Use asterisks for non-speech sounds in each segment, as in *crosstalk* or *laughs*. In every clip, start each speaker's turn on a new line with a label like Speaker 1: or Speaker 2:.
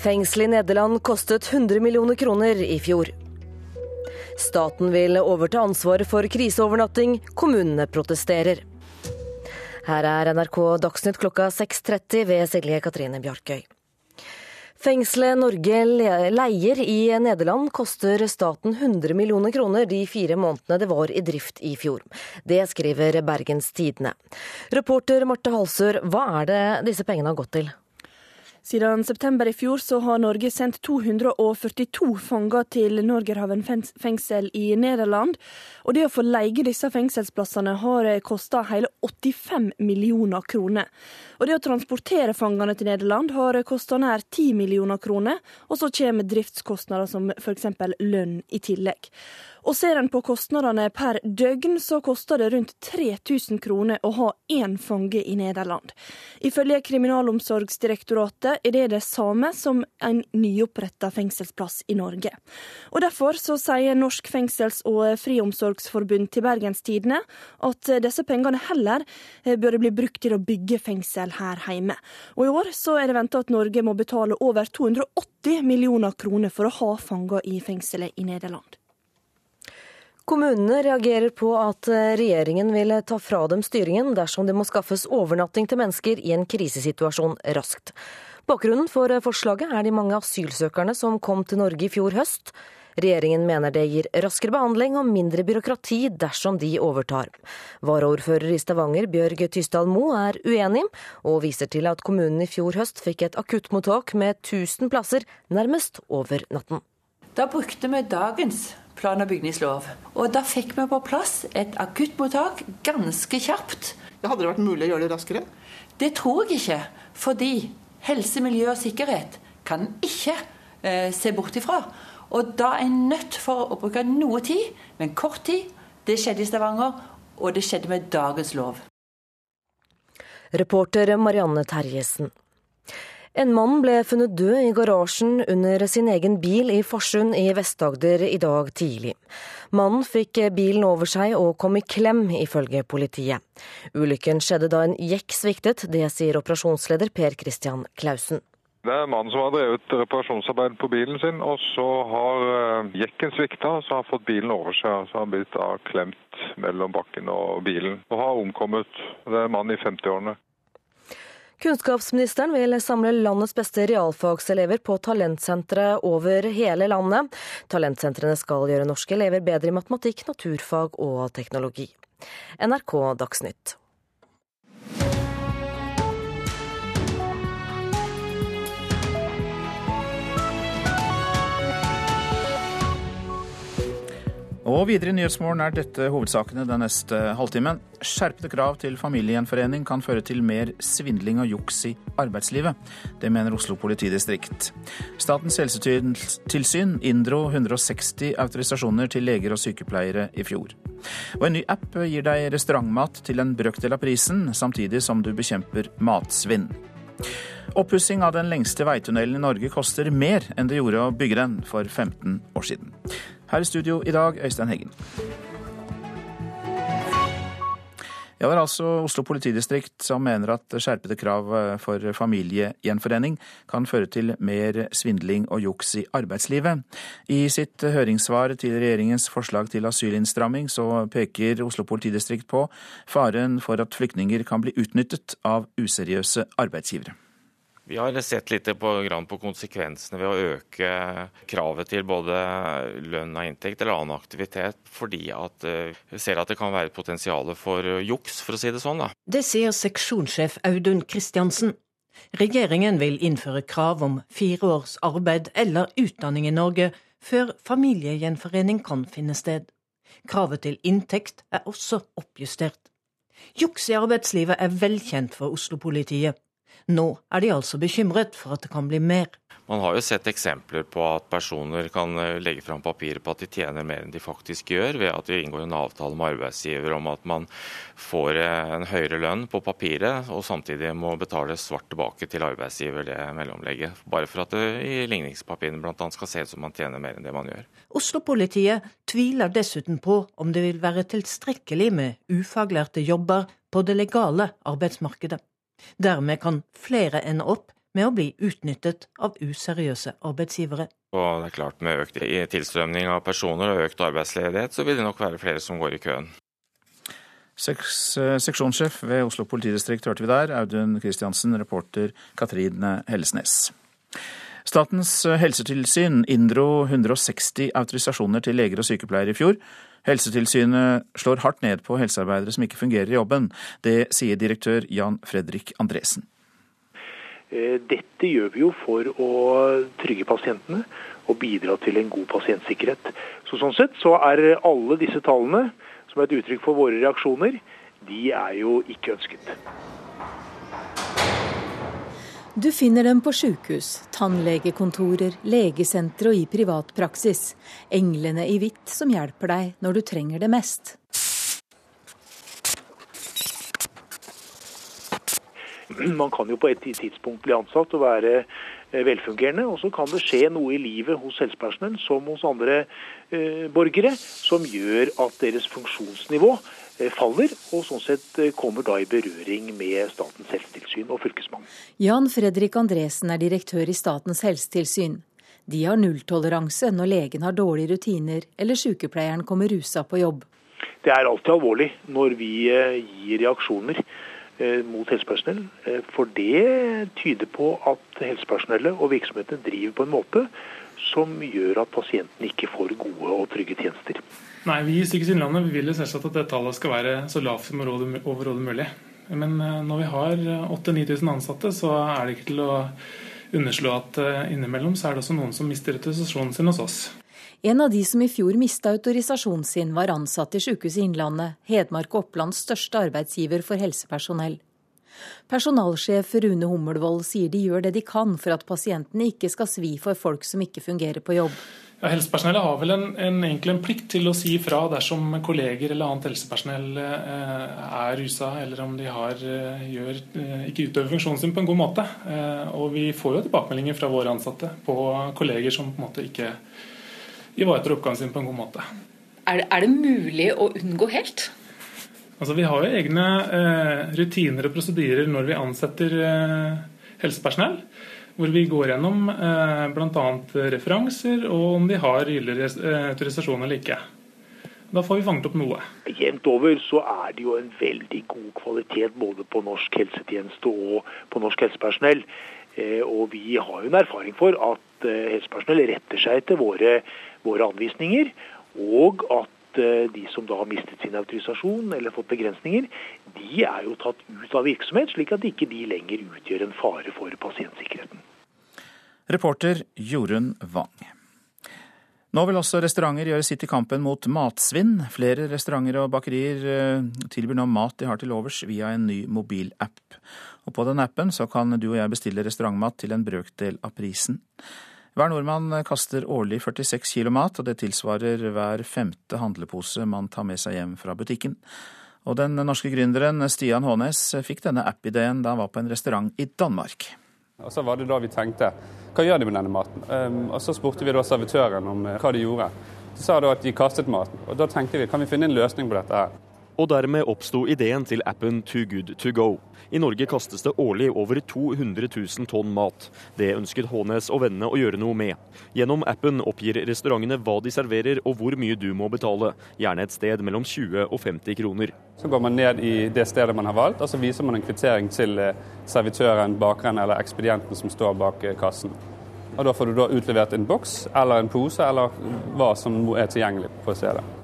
Speaker 1: Fengselet i Nederland kostet 100 millioner kroner i fjor. Staten vil overta ansvaret for kriseovernatting, kommunene protesterer. Her er NRK Dagsnytt klokka 6.30 ved Silje Katrine Bjarkøy. Fengselet Norge leier i Nederland koster staten 100 millioner kroner de fire månedene det var i drift i fjor. Det skriver Bergens Tidende. Reporter Marte Halsør, hva er det disse pengene har gått til?
Speaker 2: Siden september i fjor så har Norge sendt 242 fanger til Norgerhaven fengsel i Nederland. Og det å få leie disse fengselsplassene har kosta hele 85 millioner kroner. Og det å transportere fangene til Nederland har kosta nær 10 millioner kroner. Og så kommer driftskostnader som f.eks. lønn i tillegg. Og ser en på kostnadene per døgn, så koster det rundt 3000 kroner å ha én fange i Nederland. Ifølge Kriminalomsorgsdirektoratet er det det samme som en nyoppretta fengselsplass i Norge. Og Derfor så sier Norsk fengsels- og friomsorgsforbund til Bergens Tidende at disse pengene heller bør bli brukt til å bygge fengsel her hjemme. Og I år så er det venta at Norge må betale over 280 millioner kroner for å ha fanger i fengselet i Nederland.
Speaker 1: Kommunene reagerer på at eh, regjeringen vil ta fra dem styringen dersom det må skaffes overnatting til mennesker i en krisesituasjon raskt. Bakgrunnen for eh, forslaget er de mange asylsøkerne som kom til Norge i fjor høst. Regjeringen mener det gir raskere behandling og mindre byråkrati dersom de overtar. Varaordfører i Stavanger, Bjørg Tysdal Mo, er uenig, og viser til at kommunen i fjor høst fikk et akuttmottak med 1000 plasser nærmest over natten.
Speaker 3: Da brukte vi dagens plan- og bygningslov. Og da fikk vi på plass et akuttmottak ganske kjapt.
Speaker 4: Hadde det vært mulig å gjøre det raskere?
Speaker 3: Det tror jeg ikke. Fordi helse, miljø og sikkerhet kan ikke eh, se bort ifra. Og da er en nødt for å bruke noe tid, men kort tid. Det skjedde i Stavanger, og det skjedde med dagens lov.
Speaker 1: Reporter Marianne Terjesen. En mann ble funnet død i garasjen under sin egen bil i Farsund i Vest-Agder i dag tidlig. Mannen fikk bilen over seg og kom i klem, ifølge politiet. Ulykken skjedde da en jekk sviktet, det sier operasjonsleder Per Christian Klausen.
Speaker 5: Det er mannen som har drevet reparasjonsarbeid på bilen sin, og så har eh, jekken svikta, så har fått bilen over seg. Så har han blitt klemt mellom bakken og bilen, og har omkommet. Det er en mann i 50-årene.
Speaker 1: Kunnskapsministeren vil samle landets beste realfagselever på talentsentre over hele landet. Talentsentrene skal gjøre norske elever bedre i matematikk, naturfag og teknologi. NRK Dagsnytt.
Speaker 6: Og videre i Nyhetsmorgen er dette hovedsakene den neste halvtimen. Skjerpede krav til familiegjenforening kan føre til mer svindling og juks i arbeidslivet. Det mener Oslo politidistrikt. Statens helsetilsyn inndro 160 autorisasjoner til leger og sykepleiere i fjor. Og en ny app gir deg restaurantmat til en brøkdel av prisen, samtidig som du bekjemper matsvinn. Oppussing av den lengste veitunnelen i Norge koster mer enn det gjorde å bygge den for 15 år siden. Her i studio i dag, Øystein Heggen. Ja, Det er altså Oslo politidistrikt som mener at skjerpede krav eh, for familiegjenforening kan føre til mer svindling og juks i arbeidslivet. I sitt høringssvar til regjeringens forslag til asylinnstramming så peker Oslo politidistrikt på faren for at flyktninger kan bli utnyttet av useriøse arbeidsgivere.
Speaker 7: Vi har sett litt på, på, konsekvensene ved å øke kravet til både lønn og inntekt eller annen aktivitet, fordi at eh, vi ser at det kan være et potensial for juks, for å si det sånn. Da.
Speaker 8: Det sier seksjonssjef Audun Kristiansen. Regjeringen vil innføre krav om fire års arbeid eller utdanning i Norge før familiegjenforening kan finne sted. Kravet til inntekt er også oppjustert. Juks i arbeidslivet er velkjent for Oslo-politiet. Nå er de altså bekymret for at det kan bli mer.
Speaker 7: Man har jo sett eksempler på at personer kan eh, legge fram papirer på at de tjener mer enn de faktisk gjør, ved at de inngår en avtale med arbeidsgiver om at man får eh, en høyere lønn på papiret, og samtidig må betale svart tilbake til arbeidsgiver det mellomlegget. Bare for at det i ligningspapirene bl.a. skal se ut som man tjener mer enn det man gjør.
Speaker 8: Oslo-politiet tviler dessuten på om det vil være tilstrekkelig med ufaglærte jobber på det legale arbeidsmarkedet. Dermed kan flere ende opp med å bli utnyttet av useriøse arbeidsgivere.
Speaker 7: Og det er klart Med økt tilstrømning av personer og økt arbeidsledighet, så vil det nok være flere som går i køen.
Speaker 6: Seks, eh, seksjonssjef ved Oslo politidistrikt hørte vi der, Audun Kristiansen, reporter Katrine Hellesnes. Statens helsetilsyn inndro 160 autorisasjoner til leger og sykepleiere i fjor. Helsetilsynet slår hardt ned på helsearbeidere som ikke fungerer i jobben. Det sier direktør Jan Fredrik Andresen.
Speaker 9: Eh, dette gjør vi jo for å trygge pasientene og bidra til en god pasientsikkerhet. Så sånn sett så er alle disse tallene, som er et uttrykk for våre reaksjoner, de er jo ikke ønsket.
Speaker 10: Du finner dem på sykehus, tannlegekontorer, legesentre og i privatpraksis. Englene i hvitt som hjelper deg når du trenger det mest.
Speaker 9: Man kan jo på et tidspunkt bli ansatt og være eh, velfungerende, og så kan det skje noe i livet hos helsepersonell som hos andre eh, borgere som gjør at deres funksjonsnivå faller, og sånn sett eh, kommer da i berøring med Statens helsetilsyn og Fylkesmannen.
Speaker 10: Jan Fredrik Andresen er direktør i Statens helsetilsyn. De har nulltoleranse når legen har dårlige rutiner eller sykepleieren kommer rusa på jobb.
Speaker 9: Det er alltid alvorlig når vi eh, gir reaksjoner Eh, mot helsepersonell. Eh, for det tyder på at helsepersonellet og virksomhetene driver på en måte som gjør at pasienten ikke får gode og trygge tjenester.
Speaker 11: Nei, Vi i Sykehuset Innlandet vil selvsagt at det tallet skal være så lavt som overhodet mulig. Men eh, når vi har 8000-9000 ansatte, så er det ikke til å underslå at innimellom så er det også noen som mister autorisasjonen sin hos oss.
Speaker 10: En av de som i fjor mista autorisasjonen sin, var ansatt i Sykehuset Innlandet, Hedmark og Opplands største arbeidsgiver for helsepersonell. Personalsjef Rune Hummelvold sier de gjør det de kan for at pasientene ikke skal svi for folk som ikke fungerer på jobb.
Speaker 11: Ja, helsepersonellet har vel en, en, egentlig en plikt til å si fra dersom kolleger eller annet helsepersonell eh, er rusa, eller om de har, eh, gjør, eh, ikke utøver funksjonen sin på en god måte. Eh, og vi får jo tilbakemeldinger fra våre ansatte på kolleger som på en måte ikke ivaretar oppgaven sin på en god måte.
Speaker 12: Er det, er det mulig å unngå helt?
Speaker 11: Altså, vi har jo egne eh, rutiner og prosedyrer når vi ansetter eh, helsepersonell. Hvor vi går gjennom eh, bl.a. referanser og om de har gyldig eh, autorisasjon eller ikke. Da får vi fanget opp noe.
Speaker 9: Jevnt over så er det jo en veldig god kvalitet både på norsk helsetjeneste og på norsk helsepersonell. Eh, og vi har jo en erfaring for at eh, helsepersonell retter seg etter våre våre anvisninger, og at eh, de som da har mistet sin autorisasjon eller fått begrensninger, de er jo tatt ut av virksomhet, slik at ikke de lenger utgjør en fare for pasientsikkerheten.
Speaker 6: Reporter Jorunn Wang. Nå vil også restauranter gjøre sitt i kampen mot matsvinn. Flere restauranter og bakerier eh, tilbyr nå mat de har til overs via en ny mobilapp. Og på den appen så kan du og jeg bestille restaurantmat til en brøkdel av prisen. Hver nordmann kaster årlig 46 kilo mat, og det tilsvarer hver femte handlepose man tar med seg hjem fra butikken. Og den norske gründeren Stian Hånes fikk denne app-ideen da han var på en restaurant i Danmark.
Speaker 13: Og Så var det da vi tenkte hva gjør de med denne maten? Um, og Så spurte vi da servitøren om uh, hva de gjorde. Så sa da at de kastet maten. Og Da tenkte vi kan vi finne en løsning på dette her.
Speaker 14: Og dermed oppsto ideen til appen Too Good To Go. I Norge kastes det årlig over 200 000 tonn mat. Det ønsket Hånes og vennene å gjøre noe med. Gjennom appen oppgir restaurantene hva de serverer og hvor mye du må betale. Gjerne et sted mellom 20 og 50 kroner.
Speaker 13: Så går man ned i det stedet man har valgt, og så viser man en kvittering til eh, servitøren, bakeren eller ekspedienten som står bak eh, kassen. Og Da får du da utlevert en boks eller en pose eller hva som er tilgjengelig på stedet.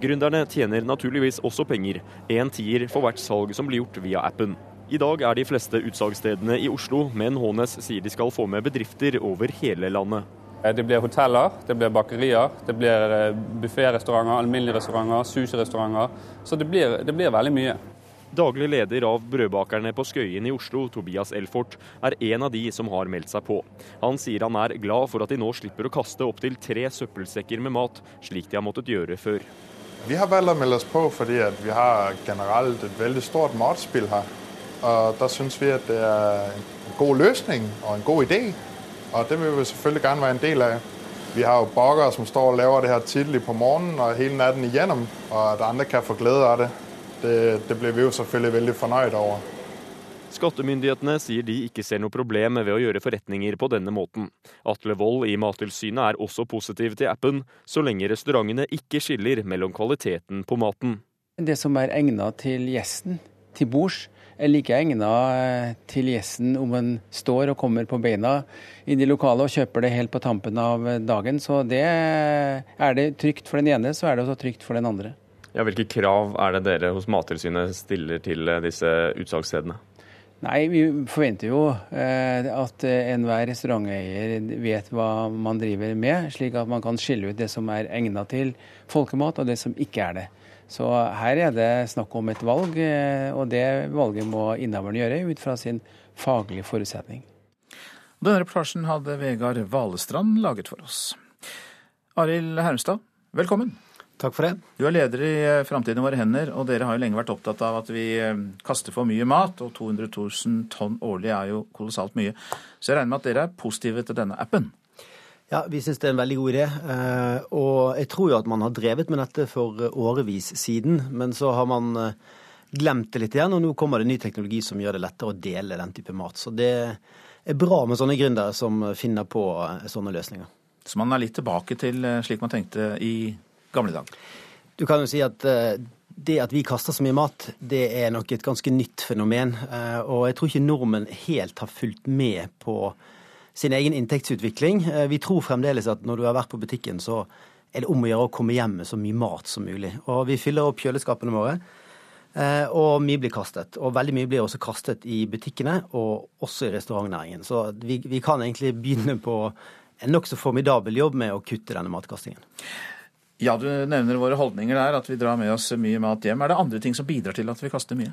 Speaker 14: Gründerne tjener naturligvis også penger, én tier for hvert salg som blir gjort via appen. I dag er de fleste utsalgsstedene i Oslo, men Hånes sier de skal få med bedrifter over hele landet.
Speaker 13: Eh, det blir hoteller, det blir bakerier, det blir eh, bufférestauranter, alminnelige restauranter, sushirestauranter. Så det blir, det blir veldig mye.
Speaker 14: Daglig leder av Brødbakerne på Skøyen i Oslo, Tobias Elfort, er en av de som har meldt seg på. Han sier han er glad for at de nå slipper å kaste opptil tre søppelsekker med mat, slik de har måttet gjøre før.
Speaker 15: Vi har valgt å melde oss på fordi vi har generelt et veldig stort mordspill her. Og Da syns vi at det er en god løsning og en god idé. Og det vil vi selvfølgelig gjerne være en del av. Vi har jo bakere som står og lager det her tidlig på morgenen og hele natten igjennom. Og at andre kan få glede av det, det, det blir vi jo selvfølgelig veldig fornøyd over.
Speaker 16: Skattemyndighetene sier de ikke ser noe problem ved å gjøre forretninger på denne måten. Atle Wold i Mattilsynet er også positiv til appen, så lenge restaurantene ikke skiller mellom kvaliteten på maten.
Speaker 17: Det som er egnet til gjesten til bords, er like egnet til gjesten om en står og kommer på beina inn i lokalet og kjøper det helt på tampen av dagen. Så det er det trygt for den ene, så er det også trygt for den andre.
Speaker 16: Ja, hvilke krav er det dere hos Mattilsynet stiller til disse utsalgsstedene?
Speaker 17: Nei, Vi forventer jo eh, at enhver restauranteier vet hva man driver med, slik at man kan skille ut det som er egnet til folkemat og det som ikke er det. Så her er det snakk om et valg, eh, og det valget må innehaveren gjøre ut fra sin faglige forutsetning.
Speaker 6: Denne reportasjen hadde Vegard Valestrand laget for oss. Arild Hermstad, velkommen.
Speaker 18: Takk for det.
Speaker 6: Du er leder i eh, Framtiden i våre hender, og dere har jo lenge vært opptatt av at vi eh, kaster for mye mat, og 200 000 tonn årlig er jo kolossalt mye. Så jeg regner med at dere er positive til denne appen?
Speaker 18: Ja, vi syns det er en veldig god idé. Eh, og jeg tror jo at man har drevet med dette for årevis siden. Men så har man glemt det litt igjen, og nå kommer det ny teknologi som gjør det lettere å dele den type mat. Så det er bra med sånne gründere som finner på sånne løsninger.
Speaker 6: Så man er litt tilbake til slik man tenkte i gamle dager?
Speaker 18: Du kan jo si at det at vi kaster så mye mat, det er nok et ganske nytt fenomen. Og jeg tror ikke nordmenn helt har fulgt med på sin egen inntektsutvikling. Eh, vi tror fremdeles at når du har vært på butikken, så er det om å gjøre å komme hjem med så mye mat som mulig. Og vi fyller opp kjøleskapene våre, eh, og mye blir kastet. Og veldig mye blir også kastet i butikkene, og også i restaurantnæringen. Så vi, vi kan egentlig begynne på en nokså formidabel jobb med å kutte denne matkastingen.
Speaker 6: Ja, du nevner våre holdninger der, at vi drar med oss mye mat hjem. Er det andre ting som bidrar til at vi kaster mye?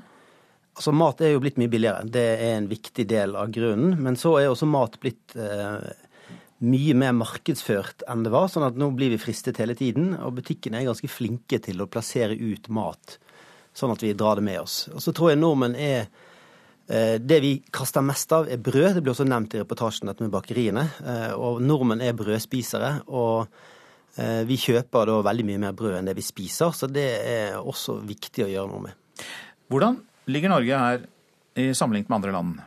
Speaker 18: Altså Mat er jo blitt mye billigere, det er en viktig del av grunnen. Men så er også mat blitt eh, mye mer markedsført enn det var. sånn at nå blir vi fristet hele tiden. Og butikkene er ganske flinke til å plassere ut mat, sånn at vi drar det med oss. Og så tror jeg nordmenn er eh, Det vi kaster mest av, er brød. Det blir også nevnt i reportasjen dette med bakeriene. Eh, og nordmenn er brødspisere. og vi kjøper da veldig mye mer brød enn det vi spiser, så det er også viktig å gjøre noe med.
Speaker 6: Hvordan ligger Norge her i sammenlignet med andre land?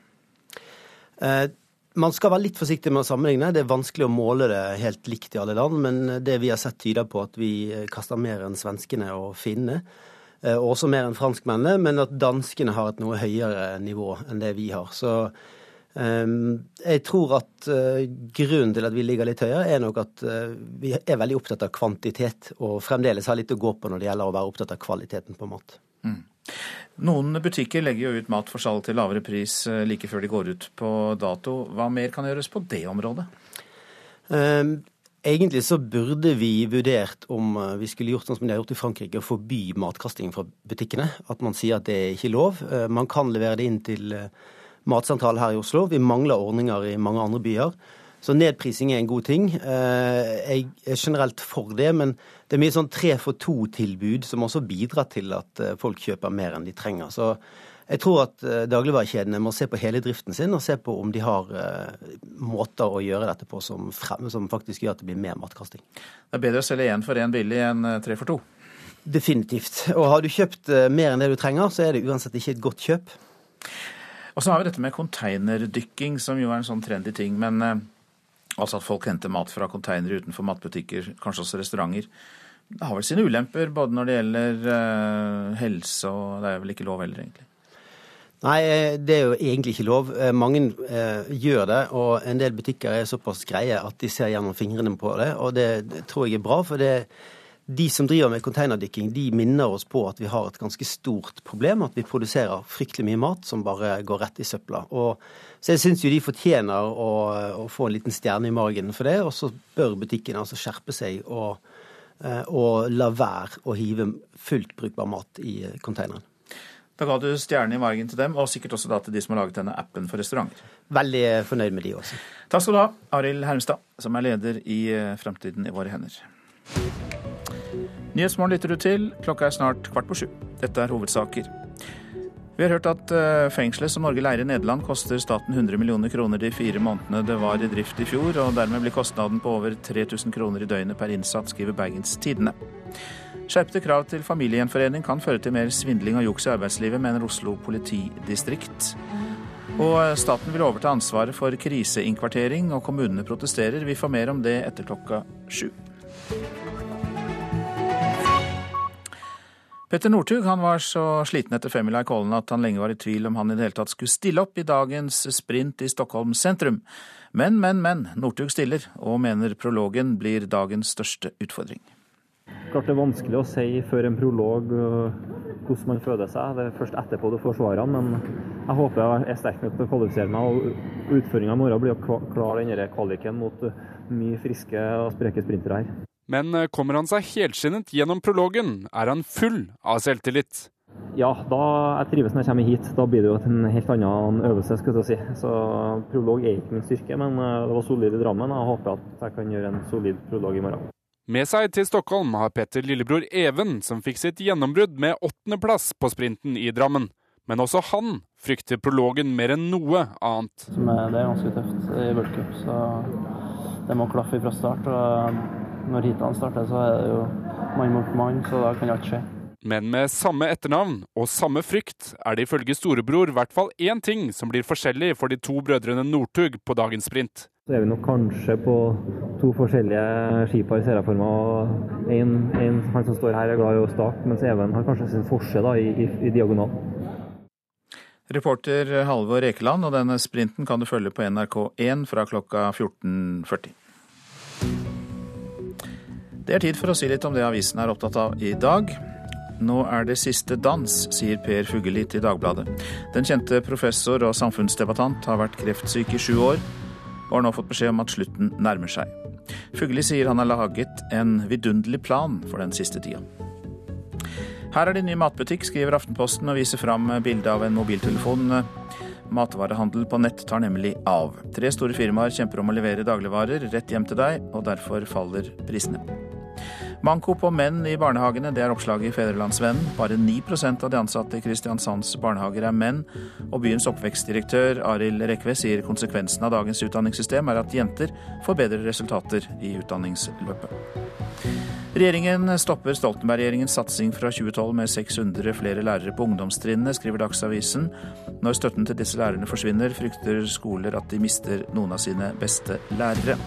Speaker 18: Eh, man skal være litt forsiktig med å sammenligne. Det er vanskelig å måle det helt likt i alle land. Men det vi har sett tyder på at vi kaster mer enn svenskene og finnene. Eh, og også mer enn franskmennene, men at danskene har et noe høyere nivå enn det vi har. Så jeg tror at uh, grunnen til at vi ligger litt høyere, er nok at uh, vi er veldig opptatt av kvantitet, og fremdeles har litt å gå på når det gjelder å være opptatt av kvaliteten på mat. Mm.
Speaker 6: Noen butikker legger jo ut mat for salg til lavere pris eh, like før de går ut på dato. Hva mer kan gjøres på det området?
Speaker 18: Um, egentlig så burde vi vurdert om eh, vi skulle gjort sånn som de har gjort i Frankrike, å forby matkasting fra butikkene. At man sier at det er ikke lov. Man kan levere det inn til matsentral her i Oslo. Vi mangler ordninger i mange andre byer. Så nedprising er en god ting. Uh, jeg er generelt for det, men det er mye sånn tre for to-tilbud som også bidrar til at eh, folk kjøper mer enn de trenger. Så jeg tror at eh, dagligvarekjedene må se på hele driften sin og se på om de har måter å gjøre dette på som, frem, som, faktisk gjør at det blir mer matkasting.
Speaker 6: Det er bedre å selge én for én billig enn tre for to?
Speaker 18: Definitivt. Og har du kjøpt mer enn det du trenger, så er det uansett ikke et godt kjøp.
Speaker 6: Og så har vi dette med konteinerdykking, som jo er en sånn trendy ting. Men uh, altså at folk henter mat fra konteinere utenfor matbutikker, kanskje også restauranter det har vel sine ulemper, både når det gjelder uh, helse og Det er vel ikke lov heller, egentlig?
Speaker 18: Nei, eh, det er jo egentlig ikke lov. Eh, mange eh, gjør det, og en del butikker er såpass greie at de ser gjennom fingrene på det. Og det, det tror jeg er bra, for det, de som driver med containerdykking, de minner oss på at vi har et ganske stort problem. At vi produserer fryktelig mye mat som bare går rett i søpla. Og, så jeg syns jo de fortjener å, å, få en liten stjerne i margen for det. Og så bør butikkene altså skjerpe seg og Eh, og la være å hive fullt brukbar mat i containeren.
Speaker 6: Da ga du stjerne i margen til dem, og sikkert også da til de som har laget denne appen for restauranter.
Speaker 18: Veldig fornøyd med de også.
Speaker 6: Takk skal du ha, Arild Hermstad, som er leder i eh, Framtiden i våre hender. Nyhetsmorgen lytter du til. Klokka er snart kvart på sju. Dette er hovedsaker. Vi har hørt at eh, fengselet som Norge leier i Nederland koster staten 100 millioner kroner de fire månedene det var i drift i fjor, og dermed blir kostnaden på over 3000 kroner i døgnet per innsatt, skriver Bergens Tidende. Skjerpede krav til familiegjenforening kan føre til mer svindling og juks i arbeidslivet, mener Oslo politidistrikt. Og staten vil overta ansvaret for kriseinnkvartering, og kommunene protesterer. Vi får mer om det etter klokka sju. Petter Northug var så sliten etter femmila i Kollen at han lenge var i tvil om han i det hele tatt skulle stille opp i dagens sprint i Stockholm sentrum. Men, men, men. Northug stiller, og mener prologen blir dagens største utfordring.
Speaker 15: Klart Det er vanskelig å si før en prolog hvordan man føder seg. Det er først etterpå du får svarene. Men jeg håper jeg er sterk nok til å kvalifisere meg. og Utføringa i morgen blir å klare denne kvaliken mot mye friske og spreke sprintere her.
Speaker 19: Men eh, kommer han seg helskinnet gjennom prologen, er han full av selvtillit.
Speaker 15: Ja, da jeg trives når jeg kommer hit. Da blir det jo en helt annen øvelse. skulle jeg si. Så Prolog er ikke min styrke, men eh, det var solid i Drammen. Jeg håper at jeg kan gjøre en solid prolog i morgen.
Speaker 19: Med seg til Stockholm har Petter lillebror Even, som fikk sitt gjennombrudd med åttendeplass på sprinten i Drammen. Men også han frykter prologen mer enn noe annet.
Speaker 20: Det er ganske tøft i World Cup, så det må klaffe fra start. og når heatene starter, så er det jo mann mot mann, så da kan alt skje.
Speaker 19: Men med samme etternavn og samme frykt er det ifølge storebror i hvert fall én ting som blir forskjellig for de to brødrene Northug på dagens sprint.
Speaker 15: Så er vi nok kanskje på to forskjellige skipar, i serieformer. En, en, han som står her er glad i å stake, mens Even har kanskje sin forse da, i, i, i diagonal.
Speaker 6: Reporter Halvor Ekeland, og denne sprinten kan du følge på NRK1 fra klokka 14.40. Det er tid for å si litt om det avisen er opptatt av i dag. Nå er det siste dans, sier Per Fugelli til Dagbladet. Den kjente professor og samfunnsdebattant har vært kreftsyk i sju år, og har nå fått beskjed om at slutten nærmer seg. Fugelli sier han har laget en vidunderlig plan for den siste tida. Her er det ny matbutikk, skriver Aftenposten og viser fram bilde av en mobiltelefon. Matvarehandel på nett tar nemlig av. Tre store firmaer kjemper om å levere dagligvarer rett hjem til deg, og derfor faller prisene. Manko på menn i barnehagene, det er oppslaget i Fedrelandsvennen. Bare 9% av de ansatte i Kristiansands barnehager er menn, og byens oppvekstdirektør Arild Rekve sier konsekvensen av dagens utdanningssystem er at jenter får bedre resultater i utdanningsløpet. Regjeringen stopper Stoltenberg-regjeringens satsing fra 2012 med 600 flere lærere på ungdomstrinnene, skriver Dagsavisen. Når støtten til disse lærerne forsvinner, frykter skoler at de mister noen av sine beste lærere.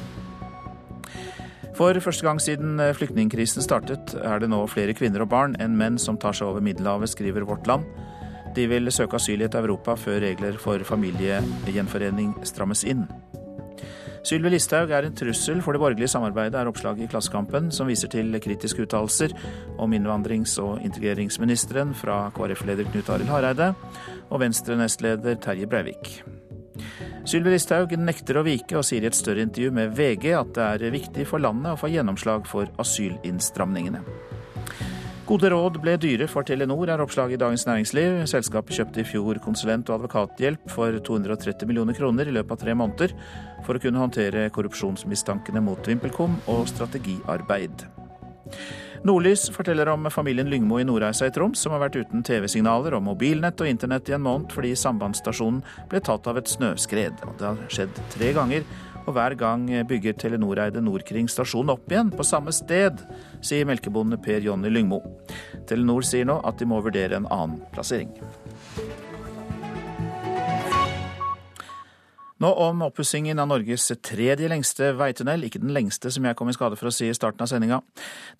Speaker 6: For første gang siden eh, flyktningkrisen startet, er det nå flere kvinner og barn enn menn som tar seg over Middelhavet, skriver Vårt Land. De vil søke asyl i et Europa før regler for familiegjenforening strammes inn. Sylvi Listhaug er en trussel for det borgerlige samarbeidet, er oppslaget i Klassekampen, som viser til kritiske uttalelser om innvandrings- og integreringsministeren fra KrF-leder Knut Arild Hareide og Venstre-nestleder Terje Breivik. Sylvi Listhaug nekter å vike og sier i et større intervju med VG at det er viktig for landet å få gjennomslag for asylinnstramningene. Gode råd ble dyre for Telenor, er oppslaget i Dagens Næringsliv. Selskapet kjøpte i fjor konsulent- og advokathjelp for 230 millioner kroner i løpet av tre måneder for å kunne håndtere korrupsjonsmistankene mot VimpelCom og strategiarbeid. Nordlys forteller om familien Lyngmo i Nordreisa i Troms, som har vært uten TV-signaler og mobilnett og internett i en måned fordi sambandsstasjonen ble tatt av et snøskred. Det har skjedd tre ganger, og hver gang bygger Telenor-eide Nordkring stasjonen opp igjen på samme sted, sier melkebonde Per Jonny Lyngmo. Telenor sier nå at de må vurdere en annen plassering. Nå om oppussingen av Norges tredje lengste veitunnel, ikke den lengste som jeg kom i skade for å si i starten av sendinga.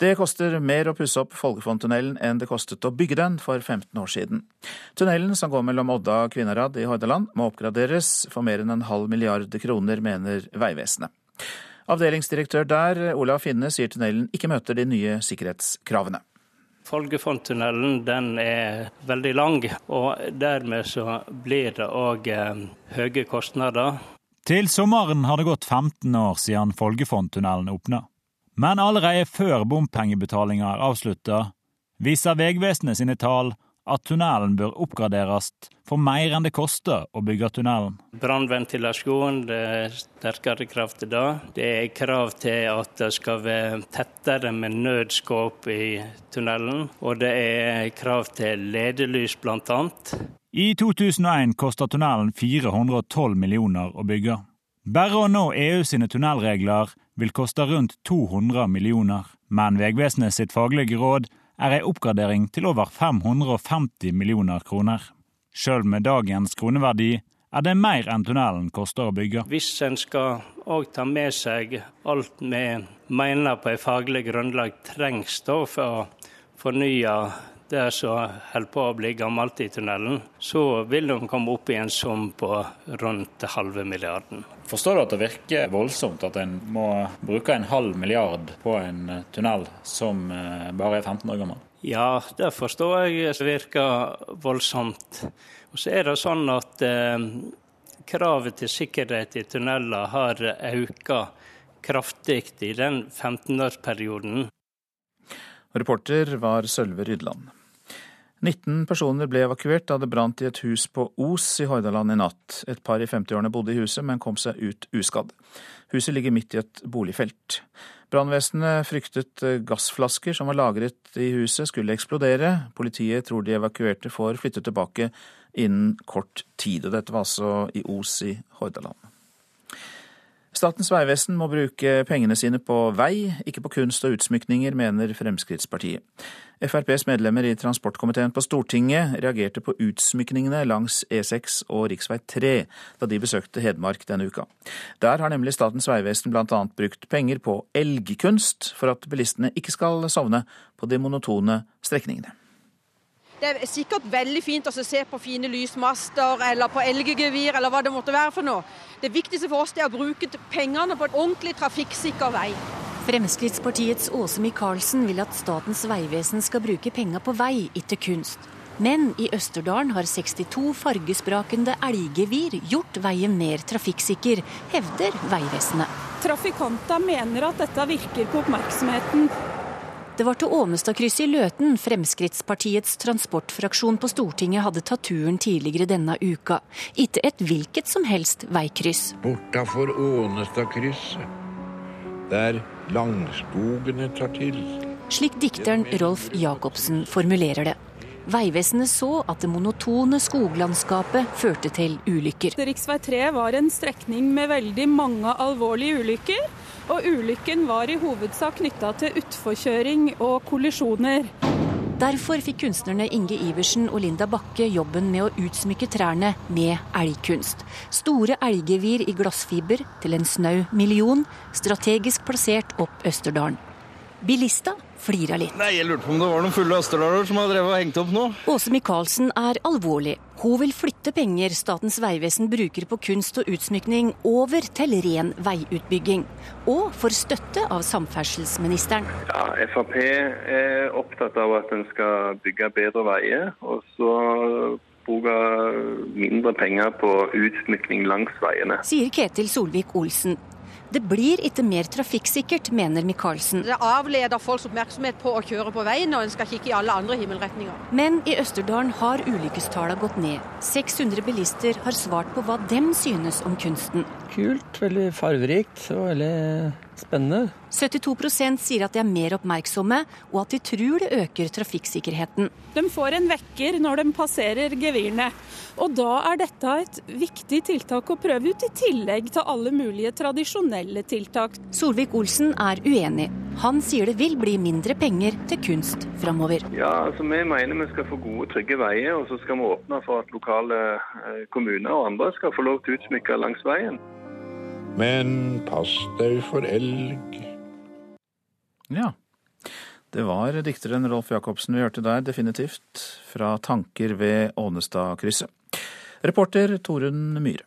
Speaker 6: Det koster mer å pusse opp Folgefonntunnelen enn det kostet å bygge den for 15 år siden. Tunnelen som går mellom Odda og Kvinnherad i Hordaland må oppgraderes for mer enn en halv milliard kroner, mener Vegvesenet. Avdelingsdirektør der, Olav Finne, sier tunnelen ikke møter de nye sikkerhetskravene.
Speaker 21: Folgefonntunnelen den er veldig lang, og dermed så blir det òg eh, høye kostnader.
Speaker 22: Til sommeren har det gått 15 år siden Folgefonntunnelen åpna. Men allerede før bompengebetalinga er avslutta, viser Vegvesenet sine tall at tunnelen bør oppgraderes for mer enn det koster å bygge tunnelen.
Speaker 21: Brannventilasjon, det er sterkere krav til det. Det er krav til at det skal være tettere med nødskåp i tunnelen. Og det er krav til ledelys, bl.a.
Speaker 22: I 2001 kosta tunnelen 412 millioner å bygge. Bare å nå EU sine tunnelregler vil koste rundt 200 millioner, men Vegvesenet sitt faglige råd er ei oppgradering til over 550 millioner kroner. Sjøl med dagens kroneverdi er det mer enn tunnelen koster å bygge.
Speaker 21: Hvis en skal òg ta med seg alt vi mener på et faglig grunnlag trengs da for å fornye det som holder på å bli gammelt i tunnelen, så vil de komme opp i en sum på rundt halve milliarden.
Speaker 22: Forstår du at det virker voldsomt at en må bruke en halv milliard på en tunnel som eh, bare er 15 år gammel?
Speaker 21: Ja, det forstår jeg virker voldsomt. Og så er det sånn at eh, kravet til sikkerhet i tunneler har økt kraftig i den 15-årsperioden.
Speaker 6: Reporter var Sølve Rydland. 19 personer ble evakuert da det brant i et hus på Os i Hordaland i natt. Et par i 50-årene bodde i huset, men kom seg ut uskadd. Huset ligger midt i et boligfelt. Brannvesenet fryktet gassflasker som var lagret i huset skulle eksplodere. Politiet tror de evakuerte får flytte tilbake innen kort tid. Og dette var altså i Os i Hordaland. Statens vegvesen må bruke pengene sine på vei, ikke på kunst og utsmykninger, mener Fremskrittspartiet. FrPs medlemmer i transportkomiteen på Stortinget reagerte på utsmykningene langs E6 og rv. 3 da de besøkte Hedmark denne uka. Der har nemlig Statens vegvesen bl.a. brukt penger på elgkunst for at bilistene ikke skal sovne på de monotone strekningene.
Speaker 23: Det er sikkert veldig fint å se på fine lysmaster eller på elggevir eller hva det måtte være for noe. Det viktigste for oss er å bruke pengene på en ordentlig trafikksikker vei.
Speaker 24: Fremskrittspartiets Åse Michaelsen vil at Statens vegvesen skal bruke penger på vei, ikke kunst. Men i Østerdalen har 62 fargesprakende elggevir gjort veien mer trafikksikker, hevder Vegvesenet.
Speaker 25: Trafikantene mener at dette virker på oppmerksomheten.
Speaker 24: Det var til Ånestadkrysset i Løten Fremskrittspartiets transportfraksjon på Stortinget hadde tatt turen tidligere denne uka. Ikke et hvilket som helst veikryss.
Speaker 26: Bortafor Ånestadkrysset, der langskogene tar til.
Speaker 24: Slik dikteren Rolf Jacobsen formulerer det. Vegvesenet så at det monotone skoglandskapet førte til ulykker.
Speaker 25: Rv. 3 var en strekning med veldig mange alvorlige ulykker. Og ulykken var i hovedsak knytta til utforkjøring og kollisjoner.
Speaker 24: Derfor fikk kunstnerne Inge Iversen og Linda Bakke jobben med å utsmykke trærne med elgkunst. Store elggevir i glassfiber til en snau million, strategisk plassert opp Østerdalen. Bilista flira litt.
Speaker 27: Nei, Jeg lurte på om det var noen fulle østerdalere som har drevet og hengt opp nå.
Speaker 24: Åse Michaelsen er alvorlig. Hun vil flytte penger Statens vegvesen bruker på kunst og utsmykning over til ren veiutbygging. Og får støtte av samferdselsministeren.
Speaker 28: Ja, Frp er opptatt av at en skal bygge bedre veier. Og så bruke mindre penger på utsmykning langs veiene.
Speaker 24: Sier Ketil Solvik-Olsen. Det blir ikke mer trafikksikkert, mener Michaelsen.
Speaker 23: Det avleder folks oppmerksomhet på å kjøre på veien, og en skal kikke i alle andre himmelretninger.
Speaker 24: Men i Østerdalen har ulykkestallene gått ned. 600 bilister har svart på hva dem synes om kunsten.
Speaker 20: Kult, veldig farverikt og veldig spennende.
Speaker 24: 72% sier at de er mer oppmerksomme, og at de tror det øker trafikksikkerheten.
Speaker 25: De får en vekker når de passerer gevirene. Og da er dette et viktig tiltak å prøve ut, i tillegg til alle mulige tradisjonelle tiltak.
Speaker 24: Solvik-Olsen er uenig. Han sier det vil bli mindre penger til kunst framover.
Speaker 28: Ja, altså Vi mener vi skal få gode, trygge veier, og så skal vi åpne for at lokale eh, kommuner og andre skal få lov til å utsmykke langs veien.
Speaker 26: Men pass deg for elg.
Speaker 6: Ja. Det var dikteren Rolf Jacobsen vi hørte der, definitivt. Fra Tanker ved Ånestadkrysset. Reporter Torunn Myhre.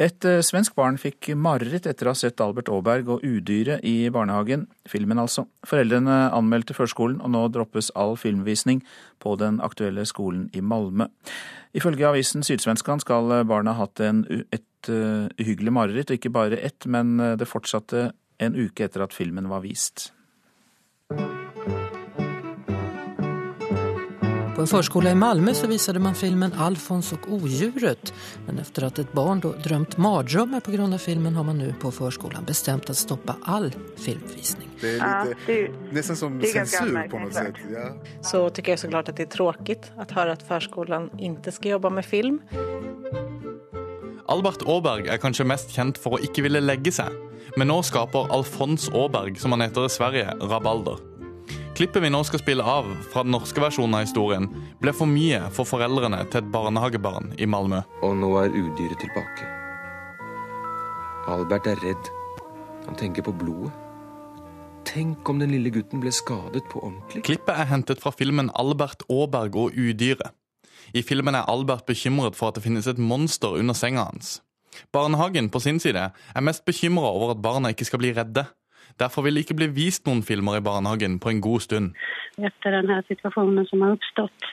Speaker 6: Et eh, svensk barn fikk mareritt etter å ha sett Albert Aaberg og Udyret i barnehagen. Filmen, altså. Foreldrene anmeldte førskolen, og nå droppes all filmvisning på den aktuelle skolen i Malmö. Ifølge avisen Sydsvenskan skal barna ha hatt en, et uh, uhyggelig mareritt, og ikke bare ett, men eh, det fortsatte en uke etter at filmen var vist.
Speaker 29: På en förskola i Malmö så visade man filmen Alfons och odjuret. Men efter att ett barn då drömt mardrömmar på grund av filmen har man nu på förskolan bestämt att stoppa all filmvisning.
Speaker 30: Det är lite, ja, det nästan som det censur på något sätt. Ja.
Speaker 31: Så tycker jag såklart att det är tråkigt att höra att förskolan inte ska jobba med film.
Speaker 32: Albert Aaberg er kanskje mest kjent for å ikke ville legge seg. Men nå skaper Alfons Aaberg, som han heter i Sverige, rabalder. Klippet vi nå skal spille av fra den norske versjonen av historien, ble for mye for foreldrene til et barnehagebarn i Malmö.
Speaker 33: Og nå er udyret tilbake. Albert er redd. Han tenker på blodet. Tenk om den lille gutten ble skadet på ordentlig.
Speaker 32: Klippet er hentet fra filmen 'Albert Aaberg og udyret'. I filmen er Albert bekymret for at det finnes et monster under senga hans. Barnehagen på sin side er mest bekymra over at barna ikke skal bli redde. Derfor vil det ikke bli vist noen filmer i barnehagen på en god stund.
Speaker 34: Etter denne situasjonen som har oppstått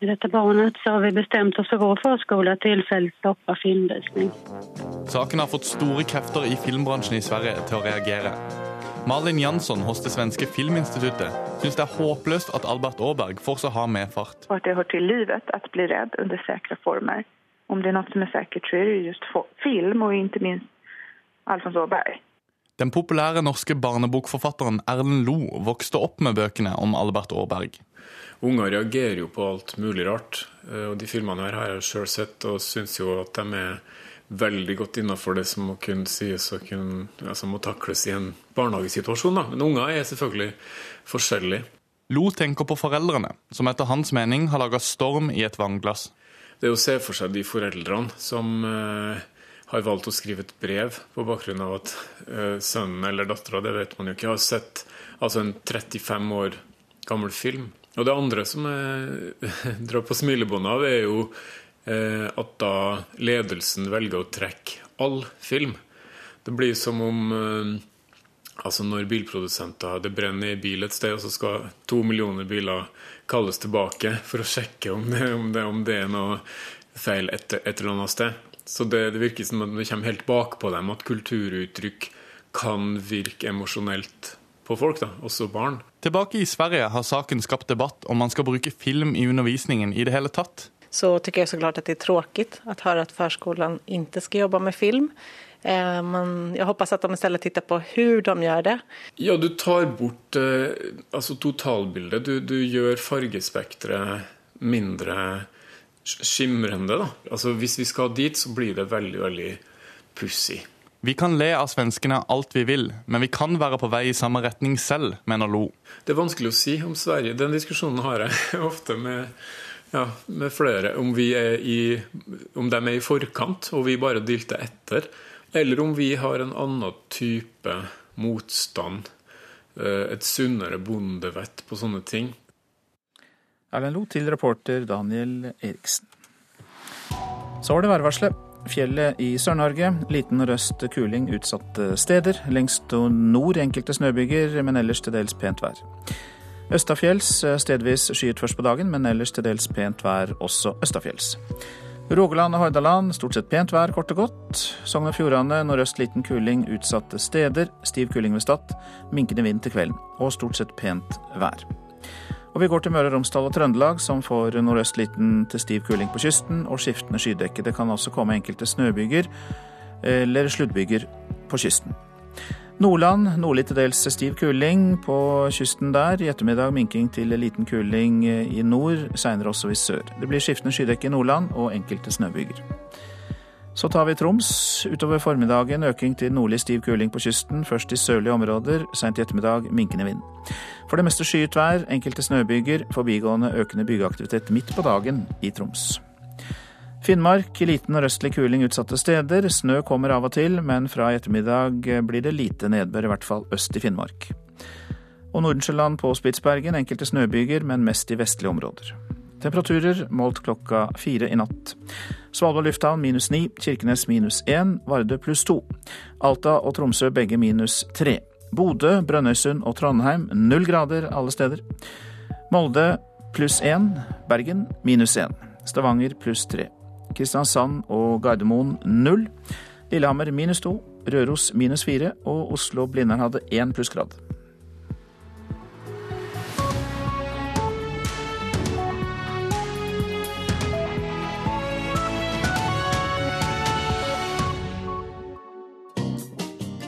Speaker 34: med dette barnet, så har vi bestemt oss for vår forskole til stoppe filmvisning.
Speaker 32: Saken har fått store krefter i filmbransjen i Sverige til å reagere. Malin Jansson hos det svenske Filminstituttet syns det er håpløst at Albert Aaberg får ha medfart.
Speaker 35: Og at det hører til livet å bli redd under sikre former. Om det er noe som er sikkert, så er det just film, og ikke minst Alfons Aaberg.
Speaker 32: Den populære norske barnebokforfatteren Erlend Lo vokste opp med bøkene om Albert Aaberg.
Speaker 36: Unger reagerer jo på alt mulig rart. og De filmene her har jeg sjøl sett, og syns jo at de er veldig godt innafor det som må kunne sies og kunne, altså må takles i en barnehagesituasjon. Da. Men unger er selvfølgelig forskjellige.
Speaker 32: Lo tenker på foreldrene, som etter hans mening har laga storm i et vannglass.
Speaker 36: Det er å se for seg de foreldrene som eh, har valgt å skrive et brev på bakgrunn av at uh, sønnen eller dattera, det vet man jo ikke, har sett altså en 35 år gammel film. Og det andre som jeg *laughs* drar på smilebåndet av, er jo at da ledelsen velger å trekke all film. Det blir som om uh, altså når bilprodusenter det brenner i bil et sted, og så skal to millioner biler kalles tilbake for å sjekke om det, om det, om det er noe feil et, et eller annet sted. Så det, det virker som at det kommer helt bakpå dem at kulturuttrykk kan virke emosjonelt på folk, da, også barn.
Speaker 32: Tilbake i Sverige har saken skapt debatt om man skal bruke film i undervisningen i det hele tatt.
Speaker 31: Så tycker jeg så klart at det er tråkigt å høre at førskolen ikke skal jobbe med film. Eh, men jeg håper at de i stedet tittar på hvordan de gjør det.
Speaker 36: Ja, du tar bort eh, altså totalbildet. Du, du gjør fargespekteret mindre skimrende. da. Altså Hvis vi skal dit, så blir det veldig, veldig pussig.
Speaker 32: Vi kan le av svenskene alt vi vil, men vi kan være på vei i samme retning selv, mener Lo.
Speaker 36: Det er vanskelig å si om Sverige. Den diskusjonen har jeg *laughs* ofte med, ja, med flere. Om, i, om de er i forkant, og vi bare dilter etter. Eller om vi har en annen type motstand. Eh, et sunnere bondevett på sånne ting.
Speaker 6: Erlend Lo til reporter Daniel Eriksen. Så var det værvarselet. Fjellet i Sør-Norge. Liten røst kuling utsatte steder. Lengst nord enkelte snøbyger, men ellers til dels pent vær. Østafjells stedvis skyet først på dagen, men ellers til dels pent vær også østafjells. Rogaland og Hordaland stort sett pent vær, kort og godt. Sogn og Fjordane nordøst liten kuling utsatte steder. Stiv kuling ved Stad. Minkende vind til kvelden. Og stort sett pent vær. Og vi går til Møre og Romsdal og Trøndelag, som får nordøst liten til stiv kuling på kysten og skiftende skydekke. Det kan også komme enkelte snøbyger eller sluddbyger på kysten. Nordland nordlig til dels stiv kuling på kysten der. I ettermiddag minking til liten kuling i nord, seinere også i sør. Det blir skiftende skydekke i Nordland og enkelte snøbyger. Så tar vi Troms. Utover formiddagen øking til nordlig stiv kuling på kysten, først i sørlige områder, seint i ettermiddag minkende vind. For det meste skyet vær, enkelte snøbyger, forbigående økende bygeaktivitet midt på dagen i Troms. Finnmark liten og røstlig kuling utsatte steder. Snø kommer av og til, men fra i ettermiddag blir det lite nedbør, i hvert fall øst i Finnmark. Og Nordensjøland på Spitsbergen enkelte snøbyger, men mest i vestlige områder. Temperaturer målt klokka fire i natt. Svalbard lufthavn minus ni, Kirkenes minus én, Vardø pluss to. Alta og Tromsø begge minus tre. Bodø, Brønnøysund og Trondheim null grader alle steder. Molde pluss én, Bergen minus én. Stavanger pluss tre. Kristiansand og Gardermoen null. Lillehammer minus to, Røros minus fire og Oslo-Blindern hadde én plussgrad.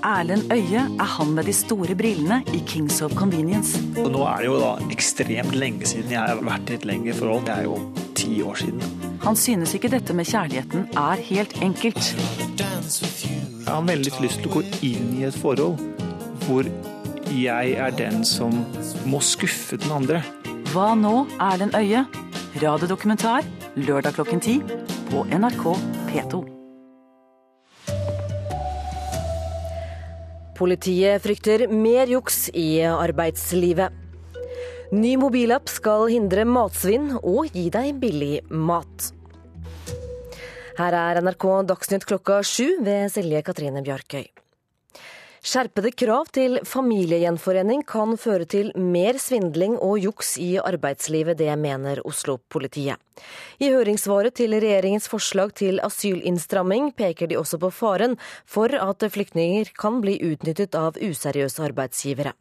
Speaker 24: Erlend Øye er han med de store brillene i Kings of Convenience.
Speaker 37: Nå er det jo da ekstremt lenge siden jeg har vært i et lengre forhold. Jeg er jo ti år siden.
Speaker 24: Han synes ikke dette med kjærligheten er helt enkelt.
Speaker 37: Jeg har veldig lyst til å gå inn i et forhold hvor
Speaker 38: jeg er den som må skuffe den andre.
Speaker 39: Hva nå, Erlend Øye? Radiodokumentar lørdag klokken ti på NRK P2.
Speaker 1: Politiet frykter mer juks i arbeidslivet. Ny mobilapp skal hindre matsvinn og gi deg billig mat. Her er NRK Dagsnytt klokka sju ved Silje Katrine Bjarkøy. Skjerpede krav til familiegjenforening kan føre til mer svindling og juks i arbeidslivet, det mener Oslo-politiet. I høringssvaret til regjeringens forslag til asylinnstramming peker de også på faren for at flyktninger kan bli utnyttet av useriøse arbeidsgivere.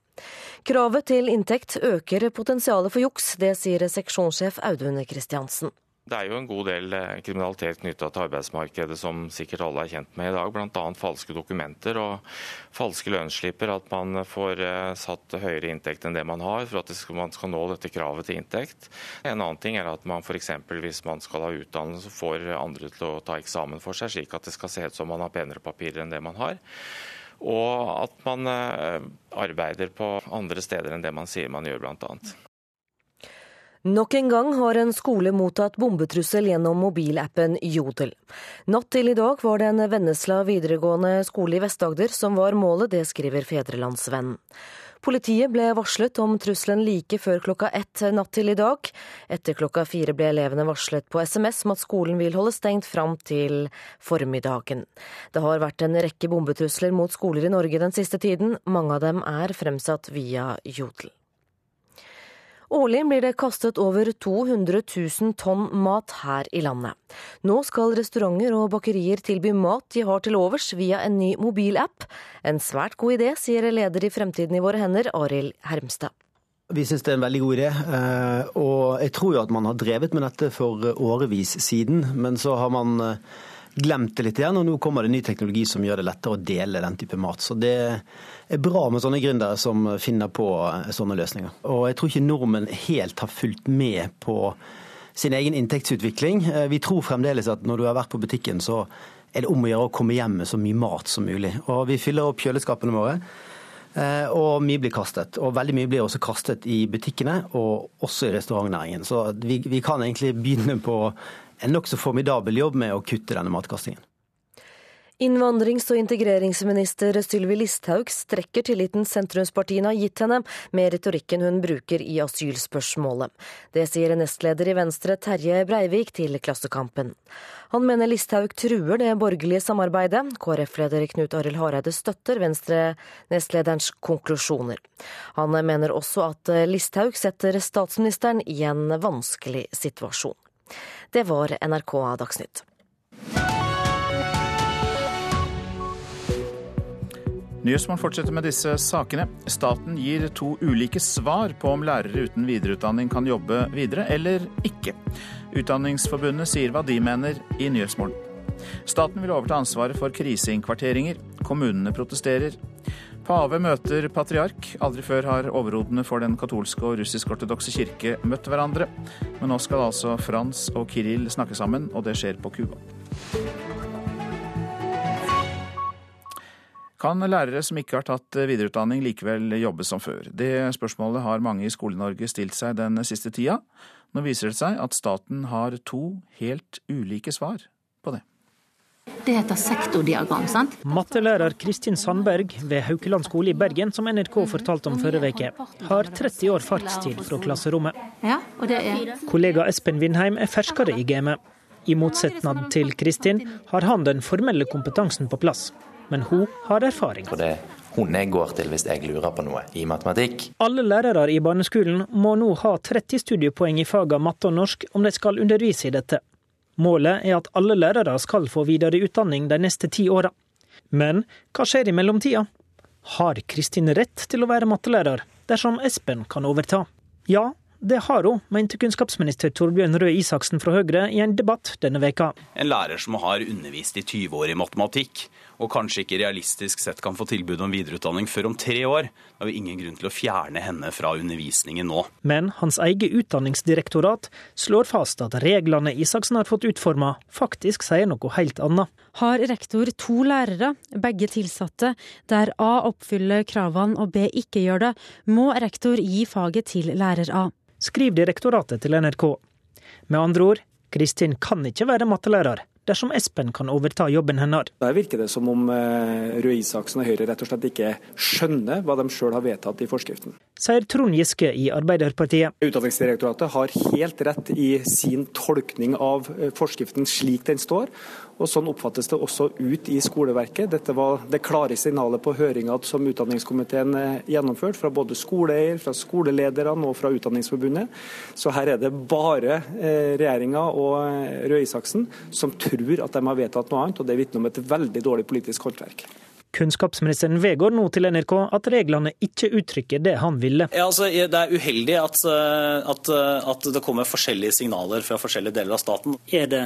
Speaker 1: Kravet til inntekt øker potensialet for juks, det sier seksjonssjef Audun Kristiansen.
Speaker 7: Det er jo en god del eh, kriminalitet knytta til arbeidsmarkedet som sikkert alle er kjent med i dag. Bl.a. falske dokumenter og falske lønnsslipper. At man får eh, satt høyere inntekt enn det man har for at man skal nå dette kravet til inntekt. En annen ting er at man f.eks. hvis man skal ha utdannelse, får andre til å ta eksamen for seg, slik at det skal se ut som man har penere papirer enn det man har. Og at man eh, arbeider på andre steder enn det man sier man gjør, bl.a.
Speaker 1: Nok en gang har en skole mottatt bombetrussel gjennom mobilappen Jodel. Natt til i dag var det en Vennesla videregående skole i Vest-Agder som var målet, det skriver Fedrelandsvennen. Politiet ble varslet om trusselen like før klokka ett natt til i dag. Etter klokka fire ble elevene varslet på SMS om at skolen vil holde stengt fram til formiddagen. Det har vært en rekke bombetrusler mot skoler i Norge den siste tiden. Mange av dem er fremsatt via Jodel. Årlig blir det kastet over 200 000 tonn mat her i landet. Nå skal restauranter og bakerier tilby mat de har til overs via en ny mobilapp. En svært god idé, sier leder i Fremtiden i våre hender, Arild Hermstad.
Speaker 18: Vi syns det er en veldig god idé. Eh, og jeg tror jo at man har drevet med dette for årevis siden. Men så har man eh, glemt det litt igjen, og nå kommer det ny teknologi som gjør det lettere å dele den type mat. Så det er bra med sånne gründere som finner på sånne løsninger. Og jeg tror ikke nordmenn helt har fulgt med på sin egen inntektsutvikling. Vi tror fremdeles at når du har vært på butikken, så er det om å gjøre å komme hjem med så mye mat som mulig. Og vi fyller opp kjøleskapene våre. Eh, og mye blir kastet. Og veldig mye blir også kastet i butikkene, og også i restaurantnæringen. Så vi, vi kan egentlig begynne på en nokså formidabel jobb med å kutte denne matkastingen.
Speaker 1: Innvandrings- og integreringsminister Sylvi Listhaug strekker tilliten sentrumspartiene har gitt henne, med retorikken hun bruker i asylspørsmålet. Det sier nestleder i Venstre Terje Breivik til Klassekampen. Han mener Listhaug truer det borgerlige samarbeidet. KrF-leder Knut Arild Hareide støtter Venstre-nestlederens konklusjoner. Han mener også at Listhaug setter statsministeren i en vanskelig situasjon. Det var NRK Dagsnytt.
Speaker 6: Nyhetsmorgen fortsetter med disse sakene. Staten gir to ulike svar på om lærere uten videreutdanning kan jobbe videre eller ikke. Utdanningsforbundet sier hva de mener i Nyhetsmorgen. Staten vil overta ansvaret for kriseinnkvarteringer. Kommunene protesterer. Pave møter patriark. Aldri før har overhodene for den katolske og russisk-ortodokse kirke møtt hverandre. Men nå skal altså Frans og Kiril snakke sammen, og det skjer på Cuba. Kan lærere som ikke har tatt videreutdanning likevel jobbe som før? Det spørsmålet har mange i Skole-Norge stilt seg den siste tida. Nå viser det seg at staten har to helt ulike svar på det.
Speaker 40: Det heter sektordiagram. sant?
Speaker 41: Mattelærer Kristin Sandberg ved Haukeland skole i Bergen, som NRK fortalte om forrige uke, har 30 år fartstid fra klasserommet.
Speaker 40: Ja, og det er...
Speaker 41: Kollega Espen Vindheim er ferskere i gamet. I motsetning til Kristin har han den formelle kompetansen på plass men hun har erfaring.
Speaker 15: For det hun jeg går til hvis jeg lurer på noe i matematikk.
Speaker 41: Alle lærere i barneskolen må nå ha 30 studiepoeng i fagene matte og norsk om de skal undervise i dette. Målet er at alle lærere skal få videre utdanning de neste ti åra. Men hva skjer i mellomtida? Har Kristin rett til å være mattelærer dersom Espen kan overta? Ja, det har hun, mente kunnskapsminister Torbjørn Røe Isaksen fra Høyre i en debatt denne veka.
Speaker 42: En lærer som har undervist i 20 år i matematikk,
Speaker 43: og kanskje ikke realistisk sett kan få tilbud om videreutdanning før om tre år. Da har vi ingen grunn til å fjerne henne fra undervisningen nå.
Speaker 41: Men hans eget utdanningsdirektorat slår fast at reglene Isaksen har fått utforma, faktisk sier noe helt annet.
Speaker 44: Har rektor to lærere, begge tilsatte, der A oppfyller kravene og B ikke gjør det, må rektor gi faget til lærer A.
Speaker 41: Skriver direktoratet til NRK. Med andre ord, Kristin kan ikke være mattelærer dersom Espen kan overta jobben hennes.
Speaker 45: Der virker det som om eh, Røe Isaksen og Høyre rett og slett ikke skjønner hva de sjøl har vedtatt i forskriften.
Speaker 41: Sier Trond Giske i Arbeiderpartiet.
Speaker 45: Utdanningsdirektoratet har helt rett i sin tolkning av eh, forskriften slik den står. Og Sånn oppfattes det også ut i skoleverket. Dette var det klare signalet på høringa som utdanningskomiteen eh, gjennomførte, fra både skoleeier, fra skolelederne og fra Utdanningsforbundet. Så her er det bare eh, regjeringa og eh, Røe Isaksen som tror at de har vedtatt noe annet, og det vitner om et veldig dårlig politisk håndverk.
Speaker 41: Kunnskapsministeren vedgår nå til NRK at reglene ikke uttrykker det han ville.
Speaker 46: Ja, altså, det er uheldig at, at, at det kommer forskjellige signaler fra forskjellige deler av staten.
Speaker 41: Er det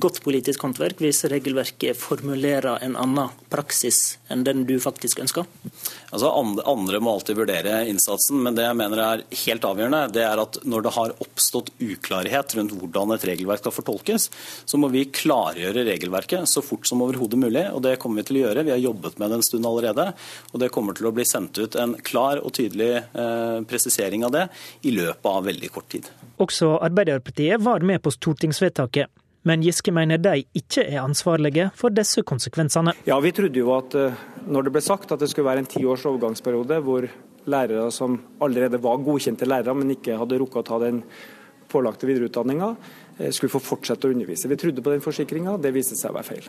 Speaker 41: godt politisk håndverk hvis regelverket formulerer en annen praksis enn den du faktisk ønsker?
Speaker 46: Altså Andre må alltid vurdere innsatsen, men det jeg mener er helt avgjørende, det er at når det har oppstått uklarhet rundt hvordan et regelverk skal fortolkes, så må vi klargjøre regelverket så fort som overhodet mulig. og Det kommer vi til å gjøre. Vi har jobbet med det en stund allerede. og Det kommer til å bli sendt ut en klar og tydelig eh, presisering av det i løpet av veldig kort tid.
Speaker 41: Også Arbeiderpartiet var med på stortingsvedtaket men Giske mener de ikke er ansvarlige for disse konsekvensene.
Speaker 45: Ja, Vi trodde jo at eh, når det ble sagt at det skulle være en ti års overgangsperiode hvor lærere som allerede var godkjente lærere, men ikke hadde rukket å ta den pålagte videreutdanninga, eh, skulle få fortsette å undervise. Vi trodde på den forsikringa, det viste seg å være feil.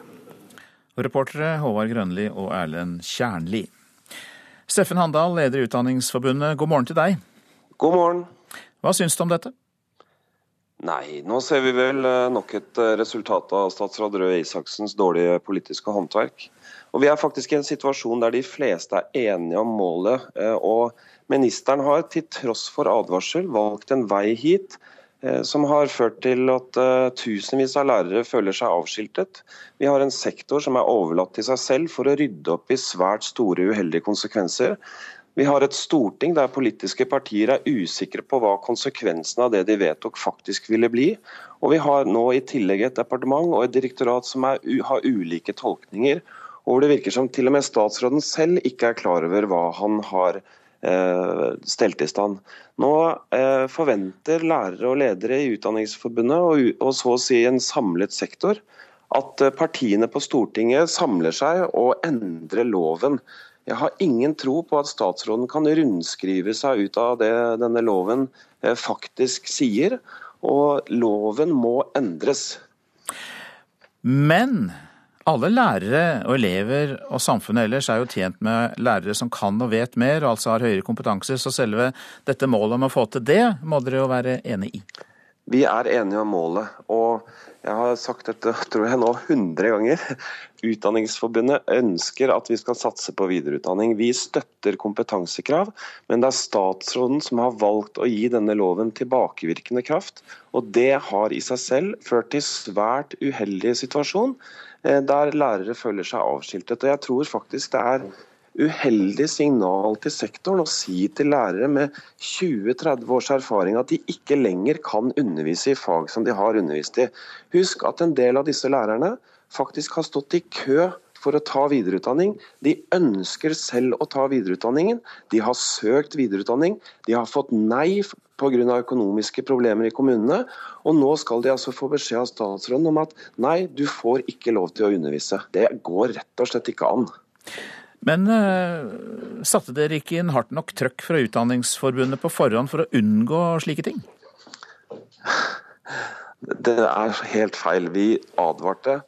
Speaker 6: Reportere Håvard Grønli og Erlend Kjernli. Steffen Handal, leder i Utdanningsforbundet, god morgen til deg.
Speaker 47: God morgen.
Speaker 6: Hva syns du om dette?
Speaker 47: Nei, nå ser vi vel eh, nok et eh, resultat av statsråd Røe Isaksens dårlige politiske håndverk. Og Vi er faktisk i en situasjon der de fleste er enige om målet. Eh, og Ministeren har til tross for advarsel valgt en vei hit som har ført til at tusenvis av lærere føler seg avskiltet. Vi har en sektor som er overlatt til seg selv for å rydde opp i svært store uheldige konsekvenser. Vi har et storting der politiske partier er usikre på hva konsekvensene av det de vedtok faktisk ville bli. Og vi har nå i tillegg et departement og et direktorat som er, har ulike tolkninger. Og hvor det virker som til og med statsråden selv ikke er klar over hva han har eh, stelt i stand. Nå eh, forventer lærere og ledere i Utdanningsforbundet, og, og så å si en samlet sektor, at eh, partiene på Stortinget samler seg og endrer loven jeg har ingen tro på at statsråden kan rundskrive seg ut av det denne loven eh, faktisk sier, og loven må endres.
Speaker 6: Men alle lærere og elever og samfunnet ellers er jo tjent med lærere som kan og vet mer, og altså har høyere kompetanse, så selve dette målet om å få til det, må dere jo være enig i?
Speaker 47: Vi er enige om målet. og jeg har sagt dette tror jeg nå 100 ganger. Utdanningsforbundet ønsker at vi skal satse på videreutdanning. Vi støtter kompetansekrav, men det er statsråden som har valgt å gi denne loven tilbakevirkende kraft. Og det har i seg selv ført til svært uheldig situasjon, eh, der lærere føler seg avskiltet. Og jeg tror faktisk det er uheldig signal til sektoren å si til lærere med 20-30 års erfaring at de ikke lenger kan undervise i fag som de har undervist i. Husk at en del av disse lærerne faktisk har stått i kø for å ta videreutdanning. De ønsker selv å ta videreutdanningen. De har søkt videreutdanning. De har fått nei pga. økonomiske problemer i kommunene. Og nå skal de altså få beskjed av statsråden om at nei, du får ikke lov til å undervise. Det går rett og slett ikke an.
Speaker 6: Men uh, satte dere ikke inn hardt nok trøkk fra Utdanningsforbundet på forhånd for å unngå slike ting?
Speaker 47: Det er helt feil. Vi advarte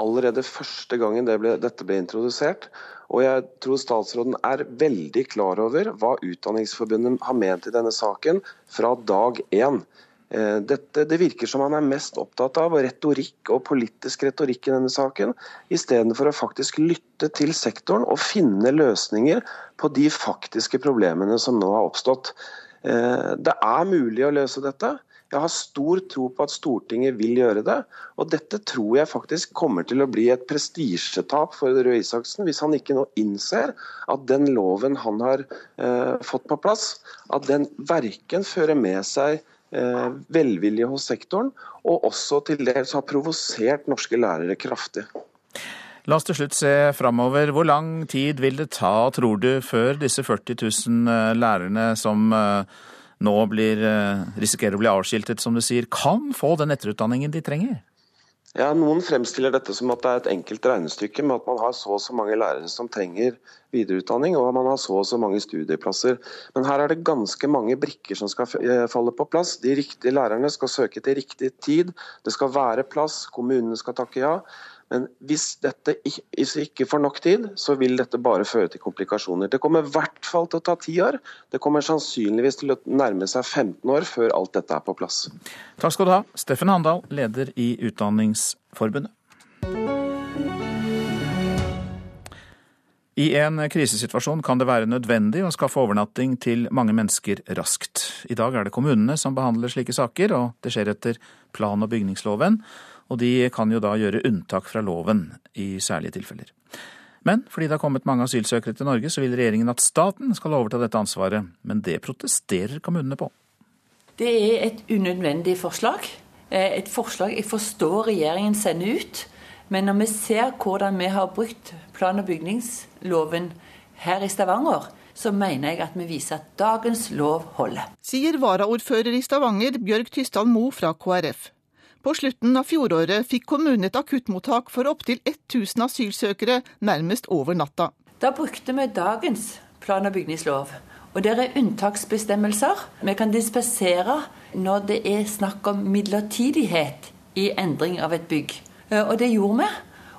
Speaker 47: allerede første gangen det ble, dette ble introdusert. Og jeg tror statsråden er veldig klar over hva Utdanningsforbundet har ment i denne saken fra dag én. Eh, dette, det virker som han er mest opptatt av retorikk og politisk retorikk i denne saken, istedenfor å faktisk lytte til sektoren og finne løsninger på de faktiske problemene som nå har oppstått. Eh, det er mulig å løse dette. Jeg har stor tro på at Stortinget vil gjøre det. Og dette tror jeg faktisk kommer til å bli et prestisjetap for Røe Isaksen, hvis han ikke nå innser at den loven han har eh, fått på plass, at den verken fører med seg velvilje hos sektoren, og også til dels har provosert norske lærere kraftig.
Speaker 6: La oss til slutt se framover. Hvor lang tid vil det ta, tror du, før disse 40 000 eh, lærerne som eh, nå blir, eh, risikerer å bli avskiltet, som du sier, kan få den etterutdanningen de trenger?
Speaker 47: Ja, Noen fremstiller dette som at det er et enkelt regnestykke med at man har så og så mange lærere som trenger videreutdanning, og at man har så og så mange studieplasser. Men her er det ganske mange brikker som skal falle på plass. De riktige lærerne skal søke til riktig tid. Det skal være plass, kommunene skal takke ja. Men hvis dette ikke får nok tid, så vil dette bare føre til komplikasjoner. Det kommer i hvert fall til å ta ti år. Det kommer sannsynligvis til å nærme seg 15 år før alt dette er på plass.
Speaker 6: Takk skal du ha, Steffen Handal, leder i Utdanningsforbundet. I en krisesituasjon kan det være nødvendig å skaffe overnatting til mange mennesker raskt. I dag er det kommunene som behandler slike saker, og det skjer etter plan- og bygningsloven og de kan jo da gjøre unntak fra loven i særlige tilfeller. Men fordi det har kommet mange asylsøkere til Norge, så vil regjeringen at staten skal overta dette ansvaret. Men det protesterer kommunene på.
Speaker 3: Det er et unødvendig forslag. Eh, et forslag jeg forstår regjeringen sender ut. Men når vi ser hvordan vi har brukt plan- og bygningsloven her i Stavanger, så mener jeg at vi viser at dagens lov holder.
Speaker 4: Sier varaordfører i Stavanger Bjørg Tysdal Mo fra KrF. På slutten av fjoråret fikk kommunen et akuttmottak for opptil 1000 asylsøkere nærmest over natta.
Speaker 3: Da brukte vi dagens plan- og bygningslov. Og der er unntaksbestemmelser. Vi kan dispensere når det er snakk om midlertidighet i endring av et bygg. Eh, og det gjorde vi.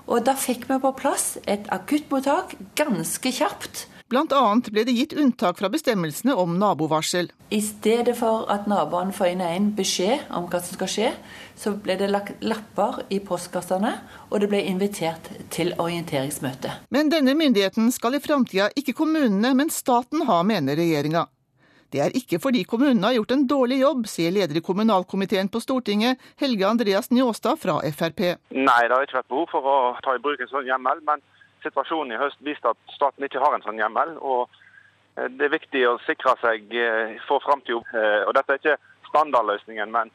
Speaker 3: Og da fikk vi på plass et akuttmottak ganske kjapt.
Speaker 4: Bl.a. ble det gitt unntak fra bestemmelsene om nabovarsel.
Speaker 3: I stedet for at naboene får inn en beskjed om hva som skal skje, så ble det lagt lapper i postkassene, og det ble invitert til orienteringsmøte.
Speaker 4: Men denne myndigheten skal i framtida ikke kommunene, men staten ha, mener regjeringa. Det er ikke fordi kommunene har gjort en dårlig jobb, sier leder i kommunalkomiteen på Stortinget, Helge Andreas Njåstad fra Frp. Nei, det har ikke vært behov for å ta i bruk en sånn hjemmel. men situasjonen i høst vist at staten ikke har en sånn hjemmel. og eh, Det er viktig å sikre seg eh, for framtida. Eh, dette er ikke standardløsningen, men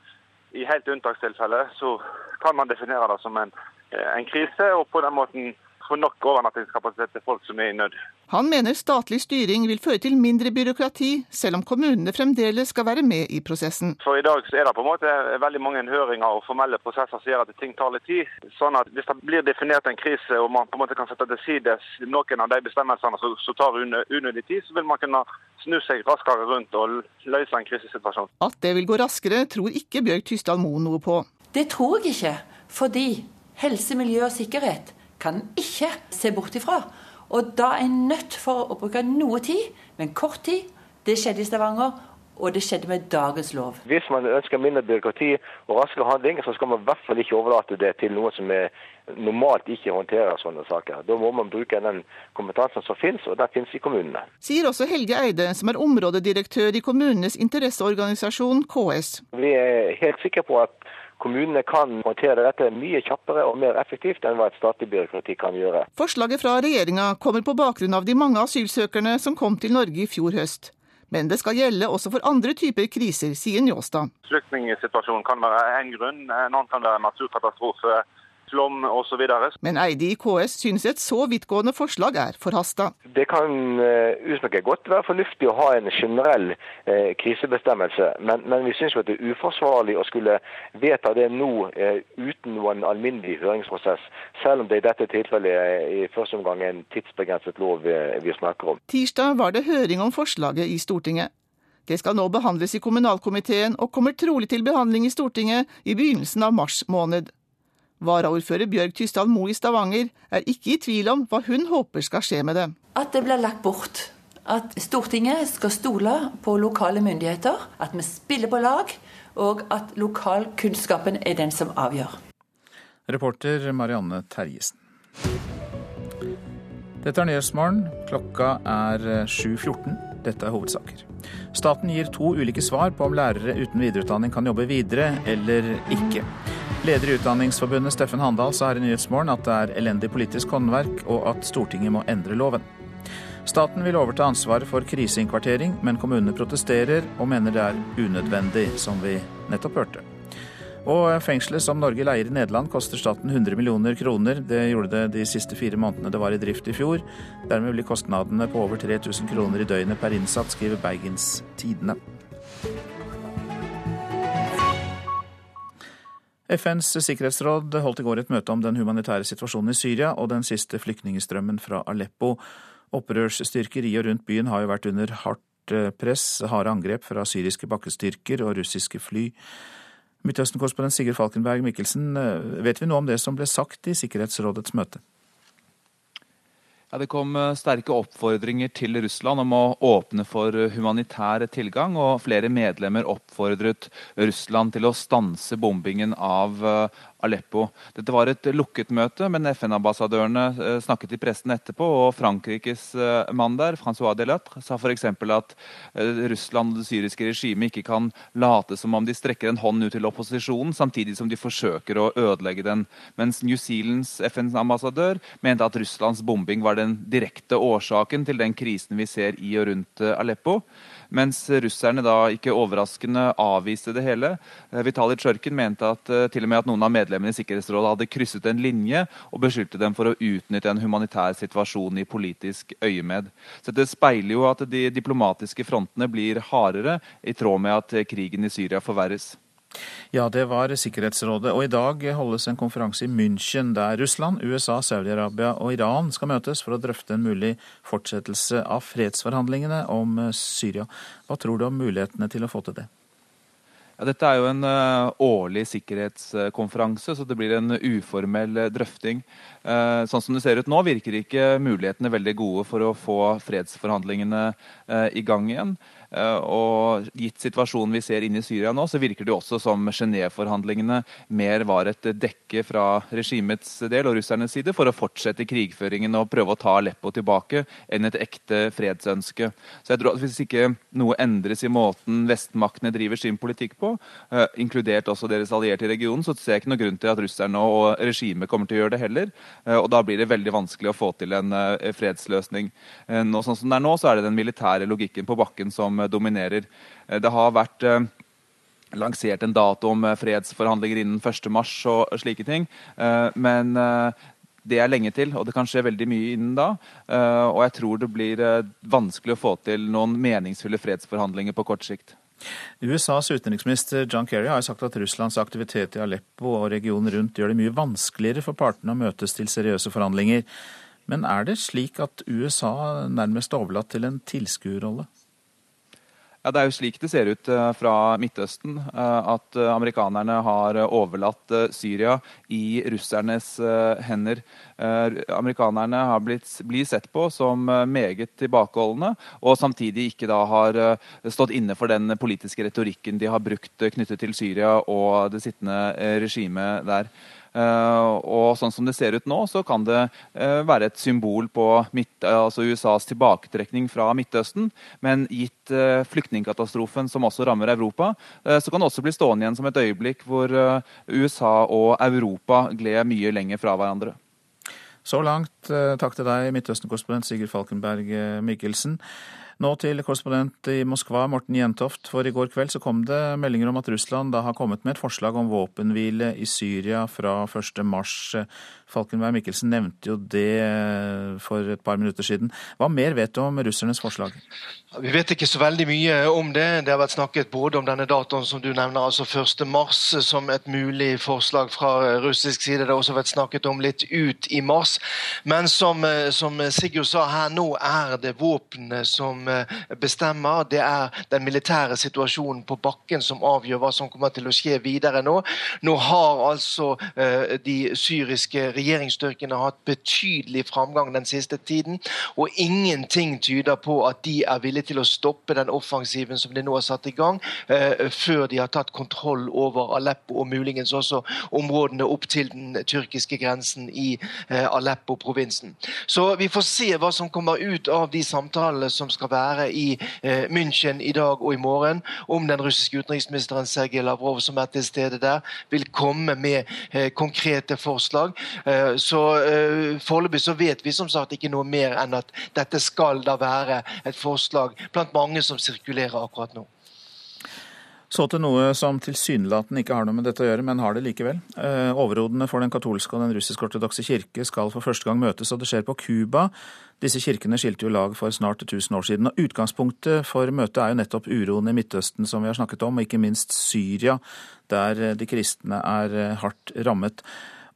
Speaker 4: i helt unntakstilfelle så kan man definere det som en, en krise, og på den måten få nok overnattingskapasitet til folk som er i nød. Han mener statlig styring vil føre til mindre byråkrati, selv om kommunene fremdeles skal være med i prosessen. For I dag er det på en måte veldig mange høringer og formelle prosesser som gjør at ting tar litt tid. Sånn at Hvis det blir definert en krise og man på en måte kan sette til side noen av de bestemmelsene som tar unødig tid, så vil man kunne snu seg raskere rundt og løse en krisesituasjon. At det vil gå raskere, tror ikke Bjørg Tysdal Moen noe på.
Speaker 3: Det tror jeg ikke, fordi helse, miljø og sikkerhet kan ikke se bort ifra. Og da er en nødt for å bruke noe tid, men kort tid. Det skjedde i Stavanger, og det skjedde med dagens lov.
Speaker 4: Hvis man ønsker mindre byråkrati og raskere handling, så skal man i hvert fall ikke overlate det til noen som er normalt ikke håndterer sånne saker. Da må man bruke den kompetansen som finnes, og den finnes i kommunene. Sier også Helge Eide, som er områdedirektør i kommunenes interesseorganisasjon KS. Vi er helt sikre på at Kommunene kan håndtere dette mye kjappere og mer effektivt enn hva et statlig byråkrati kan gjøre. Forslaget fra regjeringa kommer på bakgrunn av de mange asylsøkerne som kom til Norge i fjor høst. Men det skal gjelde også for andre typer kriser, sier Njåstad. Flyktningsituasjonen kan være én grunn, en annen kan være naturkatastrofe flom osv. Men Eide i KS synes et så vidtgående forslag er forhasta. Det kan uh, godt være fornuftig å ha en generell uh, krisebestemmelse, men, men vi synes det er uforsvarlig å skulle vedta det nå uh, uten noen alminnelig høringsprosess, selv om det i dette tilfellet i første omgang er en tidsbegrenset lov vi snakker om. Tirsdag var det høring om forslaget i Stortinget. Det skal nå behandles i kommunalkomiteen og kommer trolig til behandling i Stortinget i begynnelsen av mars måned. Varaordfører Bjørg Tysdal Mo i Stavanger er ikke i tvil om hva hun håper skal skje med det.
Speaker 3: At det blir lagt bort. At Stortinget skal stole på lokale myndigheter. At vi spiller på lag. Og at lokalkunnskapen er den som avgjør.
Speaker 6: Reporter Marianne Terjesen. Dette er Nyhetsmorgen. Klokka er 7.14. Dette er hovedsaker. Staten gir to ulike svar på om lærere uten videreutdanning kan jobbe videre eller ikke. Leder i Utdanningsforbundet Steffen Handal sa her i Nyhetsmorgen at det er elendig politisk håndverk, og at Stortinget må endre loven. Staten vil overta ansvaret for kriseinnkvartering, men kommunene protesterer og mener det er unødvendig, som vi nettopp hørte. Og fengselet som Norge leier i Nederland koster staten 100 millioner kroner. Det gjorde det de siste fire månedene det var i drift i fjor. Dermed blir kostnadene på over 3000 kroner i døgnet per innsatt, skriver Bergens Tidende. FNs sikkerhetsråd holdt i går et møte om den humanitære situasjonen i Syria og den siste flyktningstrømmen fra Aleppo. Opprørsstyrker i og rundt byen har jo vært under hardt eh, press, harde angrep fra syriske bakkestyrker og russiske fly. Midtøsten-korrespondent Sigurd Falkenberg Mikkelsen, eh, vet vi noe om det som ble sagt i Sikkerhetsrådets møte?
Speaker 48: Ja, Det kom eh, sterke oppfordringer til Russland om å åpne for eh, humanitær tilgang, og flere medlemmer oppfordret Russland til å stanse bombingen av Aleppo. Dette var et lukket møte, men FN-ambassadørene eh, snakket til pressen etterpå. Og Frankrikes eh, mann der, Francois Delattre, sa f.eks. at eh, Russland og det syriske regimet ikke kan late som om de strekker en hånd ut til opposisjonen, samtidig som de forsøker å ødelegge den. Mens New Zealands FN-ambassadør mente at Russlands bombing var den direkte årsaken til den krisen vi ser i og rundt Aleppo. Mens russerne da ikke overraskende avviste det hele. Vitalij Tsjorkin mente at til og med at noen av medlemmene i Sikkerhetsrådet hadde krysset en linje og beskyldte dem for å utnytte en humanitær situasjon i politisk øyemed. Så Det speiler jo at de diplomatiske frontene blir hardere, i tråd med at krigen i Syria forverres.
Speaker 6: Ja, det var Sikkerhetsrådet. Og i dag holdes en konferanse i München der Russland, USA, Saudi-Arabia og Iran skal møtes for å drøfte en mulig fortsettelse av fredsforhandlingene om Syria. Hva tror du om mulighetene til å få til det?
Speaker 48: Ja, dette er jo en uh, årlig sikkerhetskonferanse, så det blir en uformell uh, drøfting. Sånn som det ser ut nå, virker ikke mulighetene veldig gode for å få fredsforhandlingene i gang igjen. Eh, og gitt situasjonen vi ser inne i Syria nå, så virker det jo også som Genéve-forhandlingene mer var et dekke fra regimets del og russernes side for å fortsette krigføringen og prøve å ta Aleppo tilbake, enn et ekte fredsønske. Så jeg tror at Hvis ikke noe endres i måten vestmaktene driver sin politikk på, uh, inkludert også deres allierte i regionen, så ser jeg ikke noen grunn til at russerne og regimet kommer til å gjøre det heller. Uh, og Da blir det veldig vanskelig å få til en fredsløsning. Nå, sånn som det er nå, så er det den militære logikken på bakken som dominerer. Eh, det har vært eh, lansert en dato om eh, fredsforhandlinger innen 1.3 og slike ting. Men det er lenge til, og det kan skje veldig mye innen da. Og jeg tror det blir vanskelig å få til noen meningsfulle fredsforhandlinger på kort sikt.
Speaker 6: USAs utenriksminister John Kerry har sagt at Russlands aktivitet i Aleppo og regionen rundt gjør det mye vanskeligere for partene å møtes til seriøse forhandlinger. Men er det slik at USA nærmest er overlatt til en tilskuerrolle?
Speaker 48: Ja, Det er jo slik det ser ut eh, fra Midtøsten. Eh, at eh, amerikanerne har overlatt Syria i russernes hender. Amerikanerne har blitt, blir sett på som meget tilbakeholdne, og samtidig ikke da har stått inne for den politiske retorikken de har brukt knyttet til Syria og det sittende regimet der. Eh, og sånn som det ser ut nå, så kan det eh, være et symbol på midt, altså USAs tilbaketrekning fra Midtøsten. Men gitt eh, flyktningkatastrofen som også rammer Europa, så kan det også bli stående igjen som et øyeblikk hvor USA og Europa gled mye lenger fra hverandre.
Speaker 6: Så langt takk til deg, Midtøsten-korrespondent Sigurd Falkenberg Mikkelsen. Nå til korrespondent i Moskva, Morten Jentoft. For i går kveld så kom det meldinger om at Russland da har kommet med et forslag om våpenhvile i Syria fra 1. mars. Falkenberg Mikkelsen nevnte jo det for et par minutter siden. Hva mer vet du om russernes forslag?
Speaker 49: Vi vet ikke så veldig mye om det. Det har vært snakket både om denne datoen som du nevner, altså 1. mars, som et mulig forslag fra russisk side. Det har også vært snakket om litt ut i mars. Men som, som Sigurd sa her, nå er det våpnene som eh, bestemmer. Det er den militære situasjonen på bakken som avgjør hva som kommer til å skje videre nå. Nå har altså eh, de syriske regjeringene regjeringsstyrkene har hatt betydelig framgang den siste tiden. Og ingenting tyder på at de er villige til å stoppe den offensiven som de nå har satt i gang, eh, før de har tatt kontroll over Aleppo og muligens også områdene opp til den tyrkiske grensen i eh, Aleppo-provinsen. Så vi får se hva som kommer ut av de samtalene som skal være i eh, München i dag og i morgen, om den russiske utenriksministeren Sergej Lavrov, som er til stede der, vil komme med eh, konkrete forslag. Eh, så eh, Foreløpig så vet vi som sagt ikke noe mer enn at dette skal da være et forslag blant mange som sirkulerer akkurat nå.
Speaker 6: Så til noe som tilsynelatende ikke har noe med dette å gjøre, men har det likevel. Eh, overhodene for den katolske og den russisk-ortodokse kirke skal for første gang møtes, og det skjer på Cuba. Disse kirkene skilte jo lag for snart 1000 år siden. og Utgangspunktet for møtet er jo nettopp uroen i Midtøsten, som vi har snakket om, og ikke minst Syria, der de kristne er hardt rammet.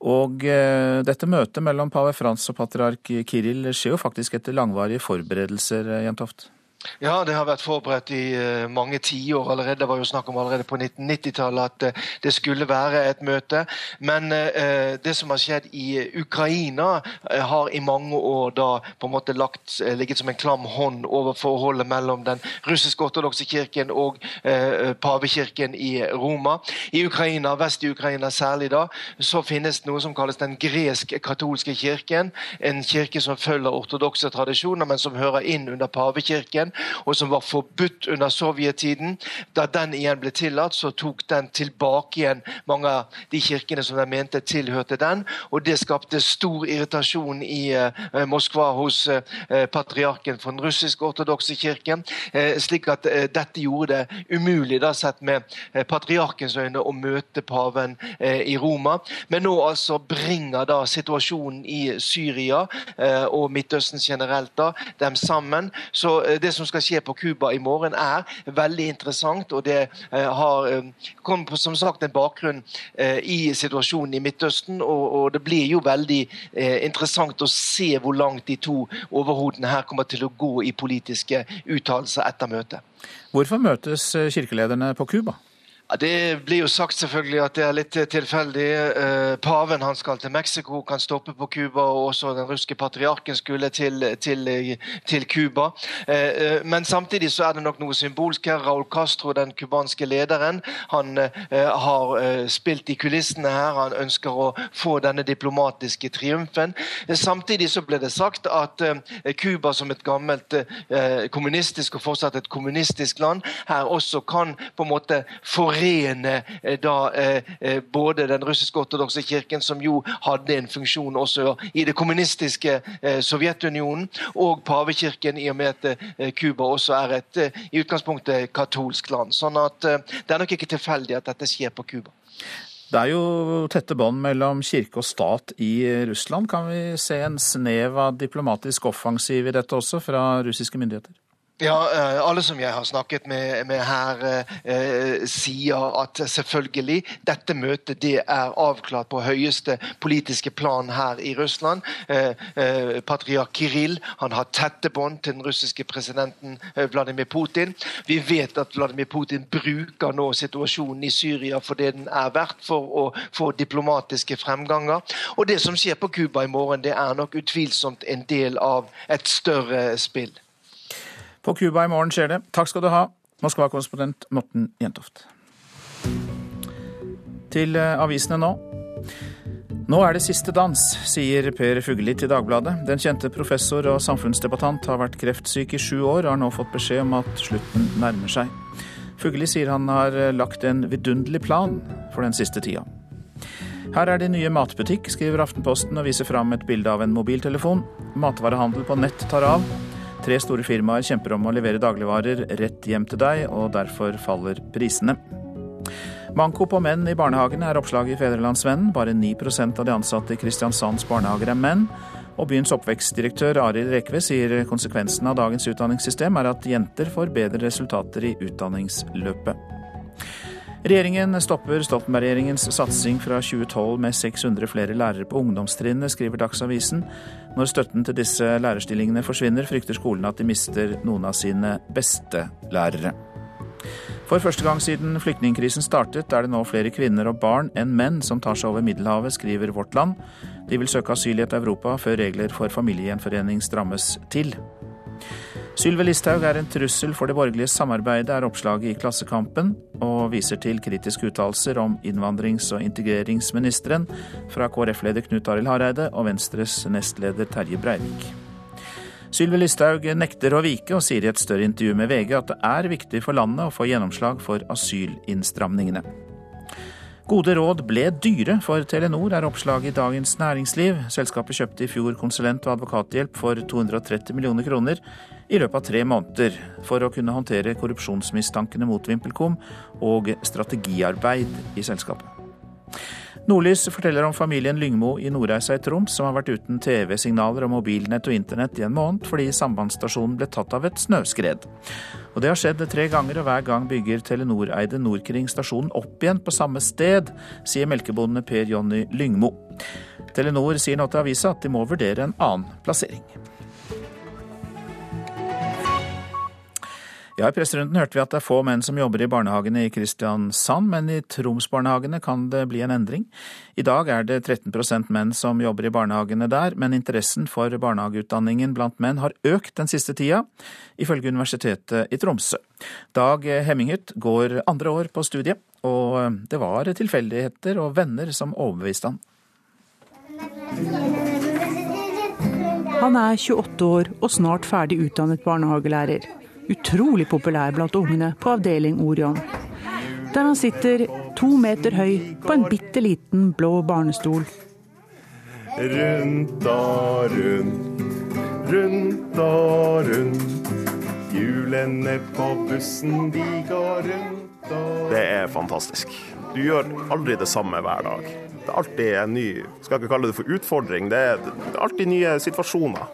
Speaker 6: Og eh, dette møtet mellom pave Frans og patriark Kiril skjer jo faktisk etter langvarige forberedelser, Jentoft?
Speaker 49: Ja, det har vært forberedt i uh, mange tiår allerede. Det var jo snakk om allerede på 1990-tallet at uh, det skulle være et møte. Men uh, det som har skjedd i Ukraina, har i mange år da på en måte lagt, ligget som en klam hånd over forholdet mellom den russisk-ortodokse kirken og pavekirken i Roma. I Ukraina, vest i Ukraina særlig da, så finnes noe som kalles den gresk-katolske kirken. En kirke som følger ortodokse tradisjoner, men som hører inn under pavekirken og som var forbudt under sovjettiden. Da den igjen ble tillatt, så tok den tilbake igjen mange av de kirkene som de mente tilhørte den. Og det skapte stor irritasjon i uh, Moskva hos uh, patriarken for den russisk-ortodokse kirken. Slik at dette gjorde det umulig, da, sett med patriarkens øyne, å møte paven i Roma. Men nå altså bringer da situasjonen i Syria og Midtøsten generelt da, dem sammen. Så det som skal skje på Cuba i morgen, er veldig interessant. Og det eh, har eh, kommet som sagt en bakgrunn eh, i situasjonen i Midtøsten. Og, det blir jo veldig interessant å se hvor langt de to overhodene her kommer til å gå i politiske uttalelser etter møtet.
Speaker 6: Hvorfor møtes kirkelederne på Cuba?
Speaker 49: Ja, det blir jo sagt selvfølgelig at det er litt tilfeldig. Eh, paven han skal til Mexico, kan stoppe på Cuba, og også den russiske patriarken skulle til, Cuba. Eh, eh, men samtidig så er det nok noe symbolsk her. Raúl Castro, den cubanske lederen, han har spilt i kulissene her. Han ønsker å få denne diplomatiske triumfen. Samtidig så ble det sagt at Cuba som et gammelt kommunistisk og fortsatt et kommunistisk land, her også kan på en måte forene forene eh, da eh, eh, både den russisk-ortodokse kirken, som jo hadde en funksjon også i det kommunistiske Sovjetunionen, og pavekirken, i og med at Cuba også er et i utgangspunktet katolsk land. Sånn at det er nok ikke tilfeldig at dette skjer på Cuba.
Speaker 6: Det er jo tette bånd mellom kirke og stat i Russland. Kan vi se en snev av diplomatisk offensiv i dette også fra russiske myndigheter?
Speaker 49: Ja, eh, alle som jeg har snakket med, med her, eh, sier at selvfølgelig dette møtet det er avklart på høyeste politiske plan her i Russland. Eh, eh, patriark Kiril han har tette bånd til den russiske presidenten eh, Vladimir Putin. Vi vet at Vladimir Putin bruker nå situasjonen i Syria for det den er verdt, for å få diplomatiske fremganger. Og det som skjer på Cuba i morgen, det er nok utvilsomt en del av et større spill.
Speaker 6: På Cuba i morgen skjer det. Takk skal du ha, Moskva-korrespondent Morten Jentoft. Til eh, avisene nå. Nå er det siste dans, sier Per Fugelli til Dagbladet. Den kjente professor og samfunnsdebattant har vært kreftsyk i sju år og har nå fått beskjed om at slutten nærmer seg. Fugelli sier han har eh, lagt en vidunderlig plan for den siste tida. Her er det nye matbutikk, skriver Aftenposten og viser fram et bilde av en mobiltelefon. Matvarehandel på nett tar av. Tre store firmaer kjemper om å levere dagligvarer rett hjem til deg, og derfor faller prisene. Manko på menn i barnehagene er oppslaget i Fedrelandsvennen. Bare 9 av de ansatte i Kristiansands barnehager er menn. Og byens oppvekstdirektør Arild Rekve sier konsekvensen av dagens utdanningssystem er at jenter får bedre resultater i utdanningsløpet. Regjeringen stopper Stoltenberg-regjeringens satsing fra 2012 med 600 flere lærere på ungdomstrinnet, skriver Dagsavisen. Når støtten til disse lærerstillingene forsvinner, frykter skolene at de mister noen av sine beste lærere. For første gang siden flyktningkrisen startet, er det nå flere kvinner og barn enn menn som tar seg over Middelhavet, skriver Vårt Land. De vil søke asyl i et Europa før regler for familiegjenforening strammes til. Sylvi Listhaug er en trussel for det borgerlige samarbeidet, er oppslaget i Klassekampen, og viser til kritiske uttalelser om innvandrings- og integreringsministeren fra KrF-leder Knut Arild Hareide og Venstres nestleder Terje Breivik. Sylvi Listhaug nekter å vike, og sier i et større intervju med VG at det er viktig for landet å få gjennomslag for asylinnstramningene. Gode råd ble dyre for Telenor, er oppslaget i Dagens Næringsliv. Selskapet kjøpte i fjor konsulent- og advokathjelp for 230 millioner kroner i løpet av tre måneder for å kunne håndtere korrupsjonsmistankene mot VimpelCom og strategiarbeid i selskapet. Nordlys forteller om familien Lyngmo i Nordreisa i Troms som har vært uten TV-signaler og mobilnett og internett i en måned fordi sambandsstasjonen ble tatt av et snøskred. Og Det har skjedd tre ganger, og hver gang bygger Telenor-eide Nordkring stasjonen opp igjen på samme sted, sier melkebonde Per Jonny Lyngmo. Telenor sier nå til avisa at de må vurdere en annen plassering. Ja, I presserunden hørte vi at det er få menn som jobber i barnehagene i Kristiansand, men i Troms-barnehagene kan det bli en endring. I dag er det 13% menn som jobber i barnehagene der, men interessen for barnehageutdanningen blant menn har økt den siste tida, ifølge Universitetet i Tromsø. Dag Hemminghytt går andre år på studiet, og det var tilfeldigheter og venner som overbeviste han.
Speaker 50: Han er 28 år og snart ferdig utdannet barnehagelærer utrolig populær blant ungene på avdeling Orion. Der han sitter to meter høy på en bitte liten blå barnestol.
Speaker 51: Rundt og rundt, rundt og rundt. Hjulene på bussen, de går rundt og Det er fantastisk. Du gjør aldri det samme hver dag. Det er alltid en ny skal ikke kalle det for utfordring, det er, det er alltid nye situasjoner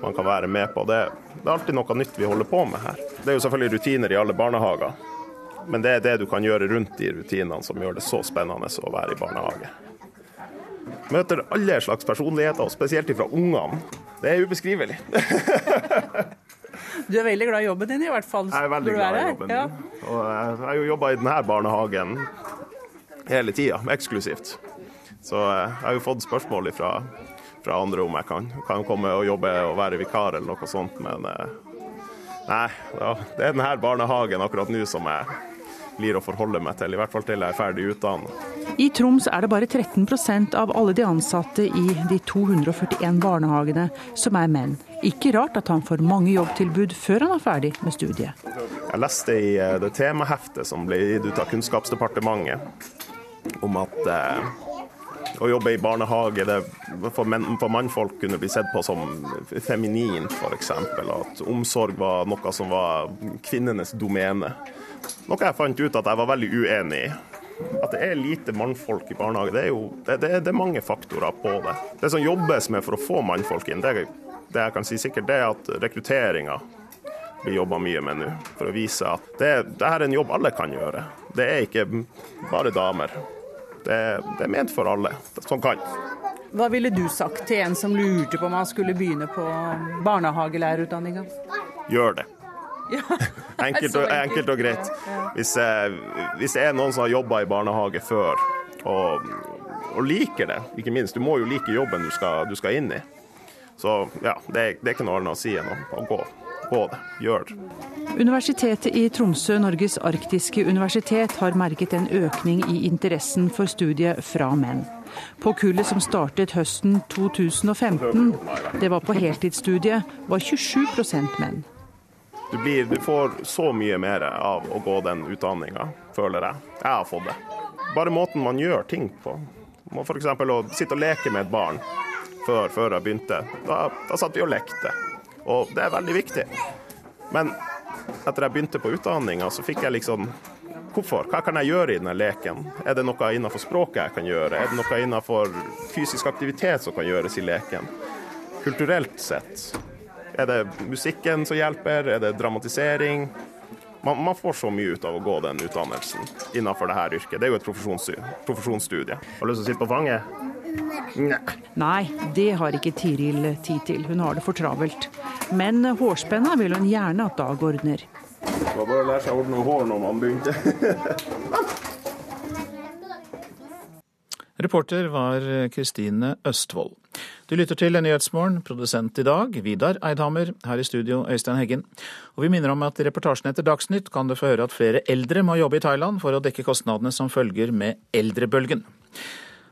Speaker 51: man kan være med på. Det, det, er alltid noe nytt vi holder på med her. Det er jo selvfølgelig rutiner i alle barnehager, men det er det du kan gjøre rundt de rutinene som gjør det så spennende å være i barnehage. Møter alle slags personligheter, og spesielt fra ungene. Det er ubeskrivelig. *laughs*
Speaker 50: du er veldig glad i jobben din, i hvert fall.
Speaker 51: Jeg er veldig glad i jobben ja. min. Og jeg har jo jobba i denne barnehagen hele tida, eksklusivt. Så jeg har jo fått spørsmål fra fra andre om jeg kan, kan komme og jobbe og være vikar eller noe sånt, men eh, nei. Det er denne barnehagen akkurat nå som jeg blir å forholde meg til, i hvert fall til jeg er ferdig utdannet.
Speaker 50: I Troms er det bare 13% av alle de ansatte i de 241 barnehagene som er menn. Ikke rart at han får mange jobbtilbud før han er ferdig med studiet.
Speaker 51: Jeg leste i eh, det temaheftet som ble gitt ut av Kunnskapsdepartementet om at eh, å jobbe i barnehage det, for, men, for mannfolk kunne bli sett på som feminint, f.eks. At omsorg var noe som var kvinnenes domene. Noe jeg fant ut at jeg var veldig uenig i. At det er lite mannfolk i barnehage, det er jo det, det, det er mange faktorer på det. Det som jobbes med for å få mannfolk inn, det, det jeg kan si sikkert, det er at rekrutteringa blir jobba mye med nå. For å vise at det, det er en jobb alle kan gjøre. Det er ikke bare damer. Det, det er ment for alle som kan.
Speaker 50: Hva ville du sagt til en som lurte på om han skulle begynne på barnehagelærerutdanninga?
Speaker 51: Gjør det. *laughs* Ja, *laughs* enkelt, og, enkelt, og, greit. Hvis, eh, hvis, det er noen som har jobba i barnehage før og, og, liker det, ikke minst. Du må jo like jobben du skal, du skal inn i. Så ja, det, det er ikke noe annet å si enn å gå på det. Gjør det.
Speaker 50: Universitetet i Tromsø, Norges arktiske universitet, har merket en økning i interessen for studiet fra menn. På kullet som startet høsten 2015, det var på heltidsstudiet, var 27 menn.
Speaker 51: Du, blir, du, får så mye mer av å gå den utdanninga, føler jeg. Jeg har fått det. Bare måten man gjør ting på. F.eks. å sitte og leke med et barn før, før jeg begynte. Da, da satt vi og lekte. Og det er veldig viktig. Men etter jeg begynte på utdanninga, så fikk jeg liksom Hvorfor? Hva kan jeg gjøre i denne leken? Er det noe innenfor språket jeg kan gjøre? Er det noe innenfor fysisk aktivitet som kan gjøres i leken? Kulturelt sett. Er det musikken som hjelper? Er det dramatisering? Man, man, får så mye ut av å gå den utdannelsen innenfor dette yrket. Det er jo et profesjonsstudie. Har du lyst til å sitte på fanget?
Speaker 50: Nei, det har ikke Tiril tid til. Hun har det for travelt. Men hårspenna vil hun gjerne at Dag ordner.
Speaker 51: Det var bare å lære seg å ordne hår når man begynte. *laughs*
Speaker 6: Reporter var Kristine Østvold. Du lytter til Nyhetsmorgen, produsent i dag Vidar Eidhammer, her i studio Øystein Heggen. Og vi minner om at i reportasjen etter Dagsnytt kan du få høre at flere eldre må jobbe i Thailand for å dekke kostnadene som følger med eldrebølgen.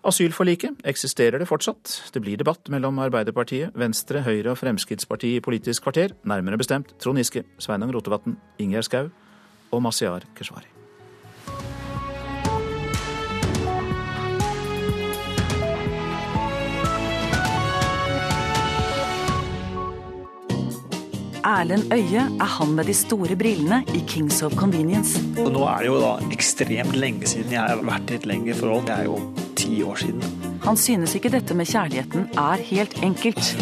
Speaker 6: Asylforliket, eksisterer det fortsatt? Det blir debatt mellom Arbeiderpartiet, Venstre, Høyre og Fremskrittspartiet i Politisk kvarter, nærmere bestemt Trond Giske, Sveinung Rotevatn, Ingjerd Schou og Masiar Keshvari.
Speaker 39: Erlend Øye er han med de store brillene i Kings of Convenience.
Speaker 38: Nå er det jo da ekstremt lenge siden jeg har vært i et lengre forhold. Det er jo ti år siden.
Speaker 39: Han synes ikke dette med kjærligheten er helt enkelt.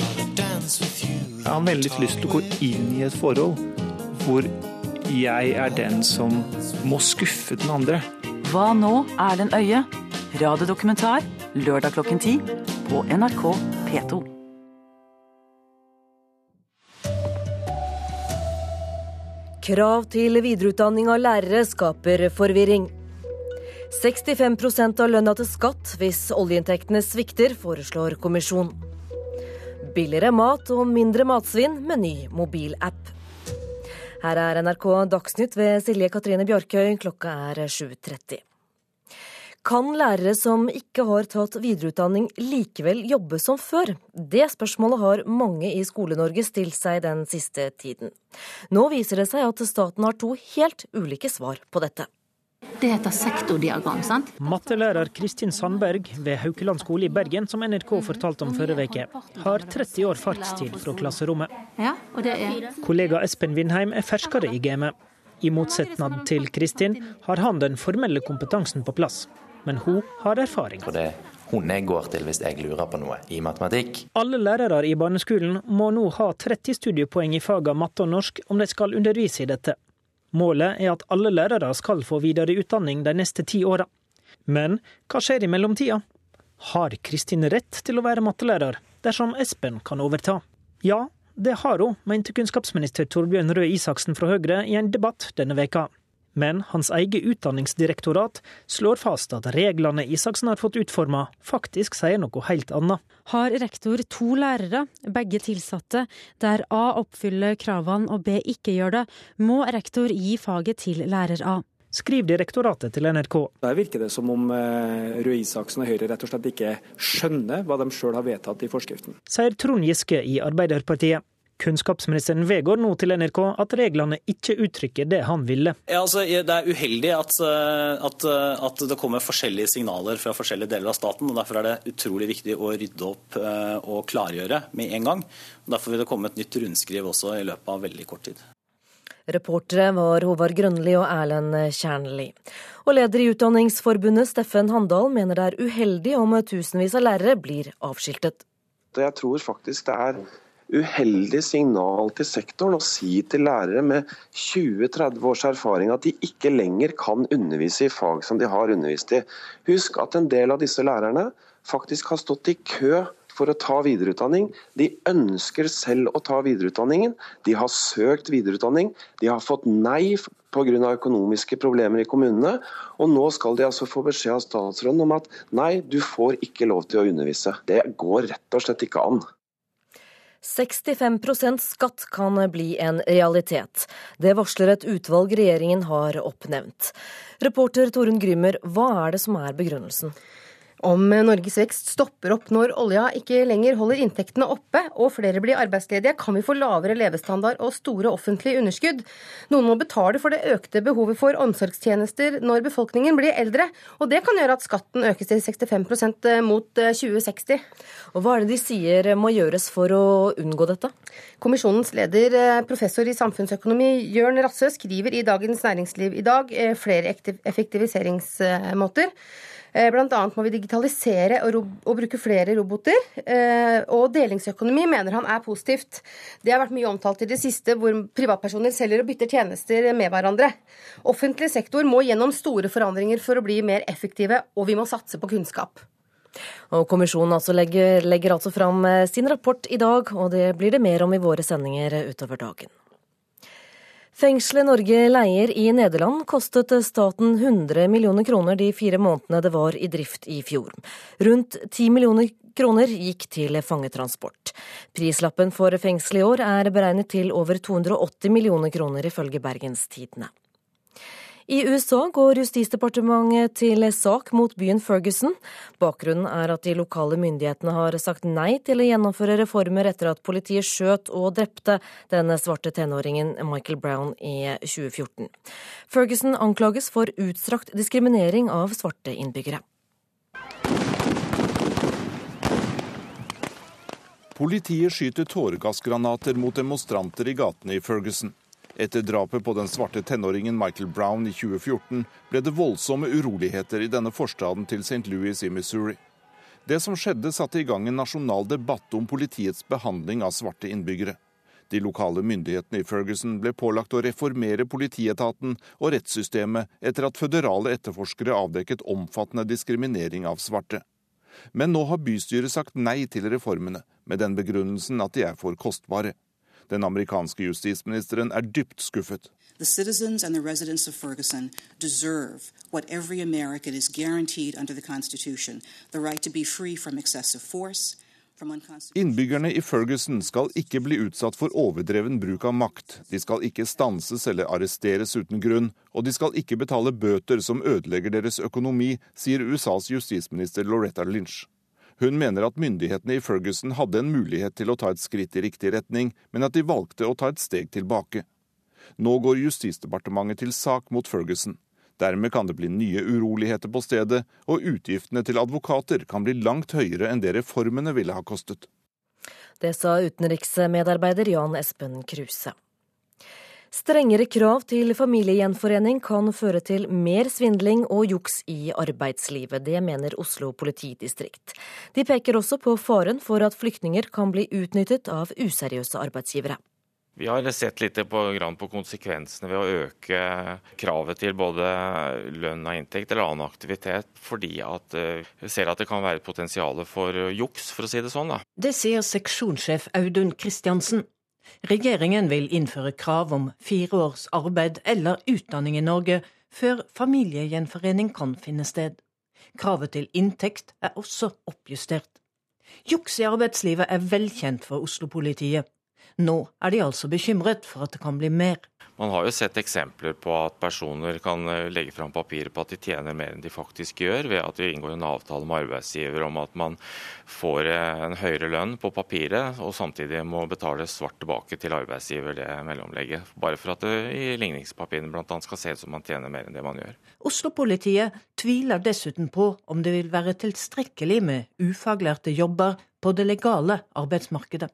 Speaker 38: Jeg har veldig lyst til å gå inn i et forhold hvor jeg er den som må skuffe den andre.
Speaker 39: Hva nå, Erlend Øye? Radiodokumentar lørdag klokken ti på NRK P2.
Speaker 1: Krav til videreutdanning av lærere skaper forvirring. 65 av lønna til skatt hvis oljeinntektene svikter, foreslår kommisjon. Billigere mat og mindre matsvinn med ny mobilapp. Her er NRK Dagsnytt ved Silje Katrine Bjarkøy. Klokka er 7.30. Kan lærere som ikke har tatt videreutdanning likevel jobbe som før? Det spørsmålet har mange i Skole-Norge stilt seg den siste tiden. Nå viser det seg at staten har to helt ulike svar på dette.
Speaker 52: Det heter sektordiagram, sant?
Speaker 41: Mattelærer Kristin Sandberg ved Haukeland skole i Bergen, som NRK fortalte om forrige uke, har 30 år fartstid fra klasserommet.
Speaker 52: Ja, og det er...
Speaker 41: Kollega Espen Vindheim er ferskere i gamet. I motsetning til Kristin har han den formelle kompetansen på plass. Men hun har erfaring.
Speaker 53: For det hun jeg går til hvis jeg lurer på noe i matematikk.
Speaker 41: Alle lærere i barneskolen må nå ha 30 studiepoeng i fagene matte og norsk om de skal undervise i dette. Målet er at alle lærere skal få videre utdanning de neste ti åra. Men hva skjer i mellomtida? Har Kristin rett til å være mattelærer dersom Espen kan overta? Ja, det har hun, mente kunnskapsminister Torbjørn Røe Isaksen fra Høyre i en debatt denne veka. Men hans eget utdanningsdirektorat slår fast at reglene Isaksen har fått utforma, faktisk sier noe helt annet.
Speaker 44: Har rektor to lærere, begge tilsatte, der A oppfyller kravene og B ikke gjør det, må rektor gi faget til lærer A.
Speaker 41: Skriver direktoratet til NRK.
Speaker 45: Der virker det som om eh, Røe Isaksen og Høyre rett og slett ikke skjønner hva de sjøl har vedtatt i forskriften.
Speaker 41: Sier Trond Giske i Arbeiderpartiet. Kunnskapsministeren vedgår nå til NRK at reglene ikke uttrykker det han ville.
Speaker 46: Ja, altså, det er uheldig at, eh, at, eh, at, det kommer forskjellige signaler fra forskjellige deler av staten. og Derfor er det utrolig viktig å rydde opp eh, og klargjøre med en gang. Og derfor vil det komme et nytt rundskriv også i løpet av veldig kort tid.
Speaker 1: Reportere var Håvard Grønli og Erlend Kjernli. Og leder i Utdanningsforbundet, Steffen Handal, mener det er uheldig om tusenvis av lærere blir avskiltet.
Speaker 47: Jeg tror faktisk det er uheldig signal til sektoren å si til lærere med 20-30 års erfaring at de ikke lenger kan undervise i fag som de har undervist i. Husk at en del av disse lærerne faktisk har stått i kø for å ta videreutdanning. De ønsker selv å ta videreutdanningen. De har søkt videreutdanning. De har fått nei pga. økonomiske problemer i kommunene. Og nå skal de altså få beskjed av statsråden om at nei, du får ikke lov til å undervise. Det går rett og slett ikke an.
Speaker 1: 65% skatt kan bli en realitet. Det varsler et utvalg regjeringen har oppnevnt. Reporter Torunn Grymer, hva er det som er begrunnelsen?
Speaker 54: Om Norges vekst stopper opp når olja ikke lenger holder inntektene oppe og flere blir arbeidsledige, kan vi få lavere levestandard og store offentlige underskudd. Noen må betale for det økte behovet for omsorgstjenester når befolkningen blir eldre, og det kan gjøre at skatten økes til 65% mot 2060. Eh,
Speaker 1: og Hva er det de sier må gjøres for å unngå dette?
Speaker 54: Kommisjonens leder, eh, professor i samfunnsøkonomi Jørn Rassø, skriver i Dagens Næringsliv i dag eh, flere effektiviseringsmåter. Eh, Bl.a. må vi digitalisere og, og, bruke flere roboter. Eh, og delingsøkonomi mener han er positivt. Det har vært mye omtalt i det siste, hvor privatpersoner selger og bytter tjenester med hverandre. Offentlig sektor må gjennom store forandringer for å bli mer effektive, og vi må satse på kunnskap.
Speaker 1: Og Kommisjonen altså legger, legger altså fram eh, sin rapport i dag, og det blir det mer om i våre sendinger utover dagen. Fengselet Norge leier i Nederland kostet staten 100 millioner kroner de fire månedene det var i drift i fjor. Rundt 10 millioner kroner gikk til fangetransport. Prislappen for fengselet i år er beregnet til over 280 millioner kroner, ifølge Bergens Tidende. I USA går Justisdepartementet til sak mot byen Ferguson. Bakgrunnen er at de lokale myndighetene har sagt nei til å gjennomføre reformer etter at politiet skjøt og drepte den svarte tenåringen Michael Brown i 2014. Ferguson anklages for utstrakt diskriminering av svarte innbyggere.
Speaker 55: Politiet skyter tåregassgranater mot demonstranter i gatene i Ferguson. Etter drapet på den svarte tenåringen Michael Brown i 2014 ble det voldsomme uroligheter i denne forstaden til St. Louis i Missouri. Det som skjedde, satte i gang en nasjonal debatt om politiets behandling av svarte innbyggere. De lokale myndighetene i Ferguson ble pålagt å reformere politietaten og rettssystemet etter at føderale etterforskere avdekket omfattende diskriminering av svarte. Men nå har bystyret sagt nei til reformene, med den begrunnelsen at de er for kostbare. Den amerikanske justisministeren er dypt skuffet. The citizens and the residents of Ferguson deserve what every American is guaranteed under the Constitution the right to be free from excessive force. Innbyggerne i Ferguson skal ikke bli utsatt for overdreven bruk av makt. De skal ikke stanses eller arresteres uten grunn, og de skal ikke betale bøter som ødelegger deres økonomi, sier USAs justisminister Loretta Lynch. Hun mener at myndighetene i Ferguson hadde en mulighet til å ta et skritt i riktig retning, men at de valgte å ta et steg tilbake. Nå går Justisdepartementet til sak mot Ferguson. Dermed kan det bli nye uroligheter på stedet, og utgiftene til advokater kan bli langt høyere enn det reformene ville ha kostet.
Speaker 1: Det sa utenriksmedarbeider Jan Espen Kruse. Strengere krav til familiegjenforening kan føre til mer svindling og juks i arbeidslivet. Det mener Oslo politidistrikt. De peker også på faren for at flyktninger kan bli utnyttet av useriøse arbeidsgivere.
Speaker 7: Vi har sett litt på, på, konsekvensene ved å øke kravet til både lønn og inntekt eller annen aktivitet, fordi at eh, vi ser at det kan være potensial for juks, for å si det sånn. Da.
Speaker 56: Det sier seksjonssjef Audun Kristiansen. Regjeringen vil innføre krav om fire års arbeid eller utdanning i Norge før familiegjenforening kan finne sted. Kravet til inntekt er også oppjustert. Juks i arbeidslivet er velkjent for Oslo-politiet. Nå er de altså bekymret for at det kan bli mer.
Speaker 7: Man har jo sett eksempler på at personer kan eh, legge fram papirer på at de tjener mer enn de faktisk gjør, ved at de inngår en avtale med arbeidsgiver om at man får eh, en høyere lønn på papiret, og samtidig må betale svart tilbake til arbeidsgiver det mellomlegget. Bare for at det i ligningspapirene bl.a. skal se ut som man tjener mer enn det man gjør.
Speaker 56: Oslo-politiet tviler dessuten på om det vil være tilstrekkelig med ufaglærte jobber på det legale arbeidsmarkedet.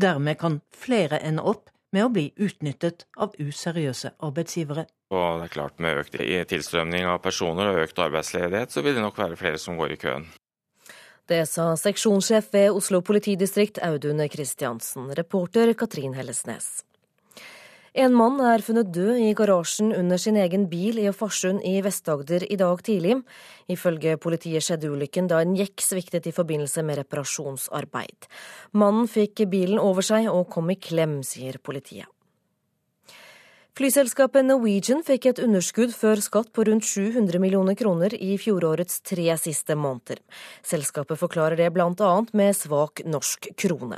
Speaker 56: Dermed kan flere ende opp med å bli utnyttet av useriøse arbeidsgivere.
Speaker 7: Og det er klart Med økt tilstrømning av personer og økt arbeidsledighet, så vil det nok være flere som går i køen.
Speaker 1: Det sa seksjonssjef ved Oslo politidistrikt Audun Kristiansen. Reporter Katrin Hellesnes. En mann er funnet død i garasjen under sin egen bil i Farsund i Vest-Agder i dag tidlig. Ifølge politiet skjedde ulykken da en jekk sviktet i forbindelse med reparasjonsarbeid. Mannen fikk bilen over seg og kom i klem, sier politiet. Flyselskapet Norwegian fikk et underskudd før skatt på rundt 700 millioner kroner i fjorårets tre siste måneder. Selskapet forklarer det bl.a. med svak norsk krone.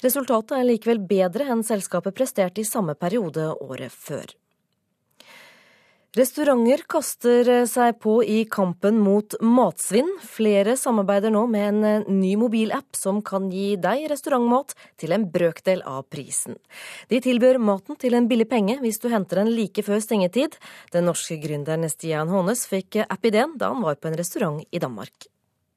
Speaker 1: Resultatet er likevel bedre enn selskapet presterte i samme periode året før. Restauranter kaster seg på i kampen mot matsvinn. Flere samarbeider nå med en eh, ny mobilapp som kan gi deg restaurantmat til en brøkdel av prisen. De tilbyr maten til en billig penge hvis du henter den like før stengetid. Den norske gründeren Stian Hånes fikk app-ideen da han var på en restaurant i Danmark.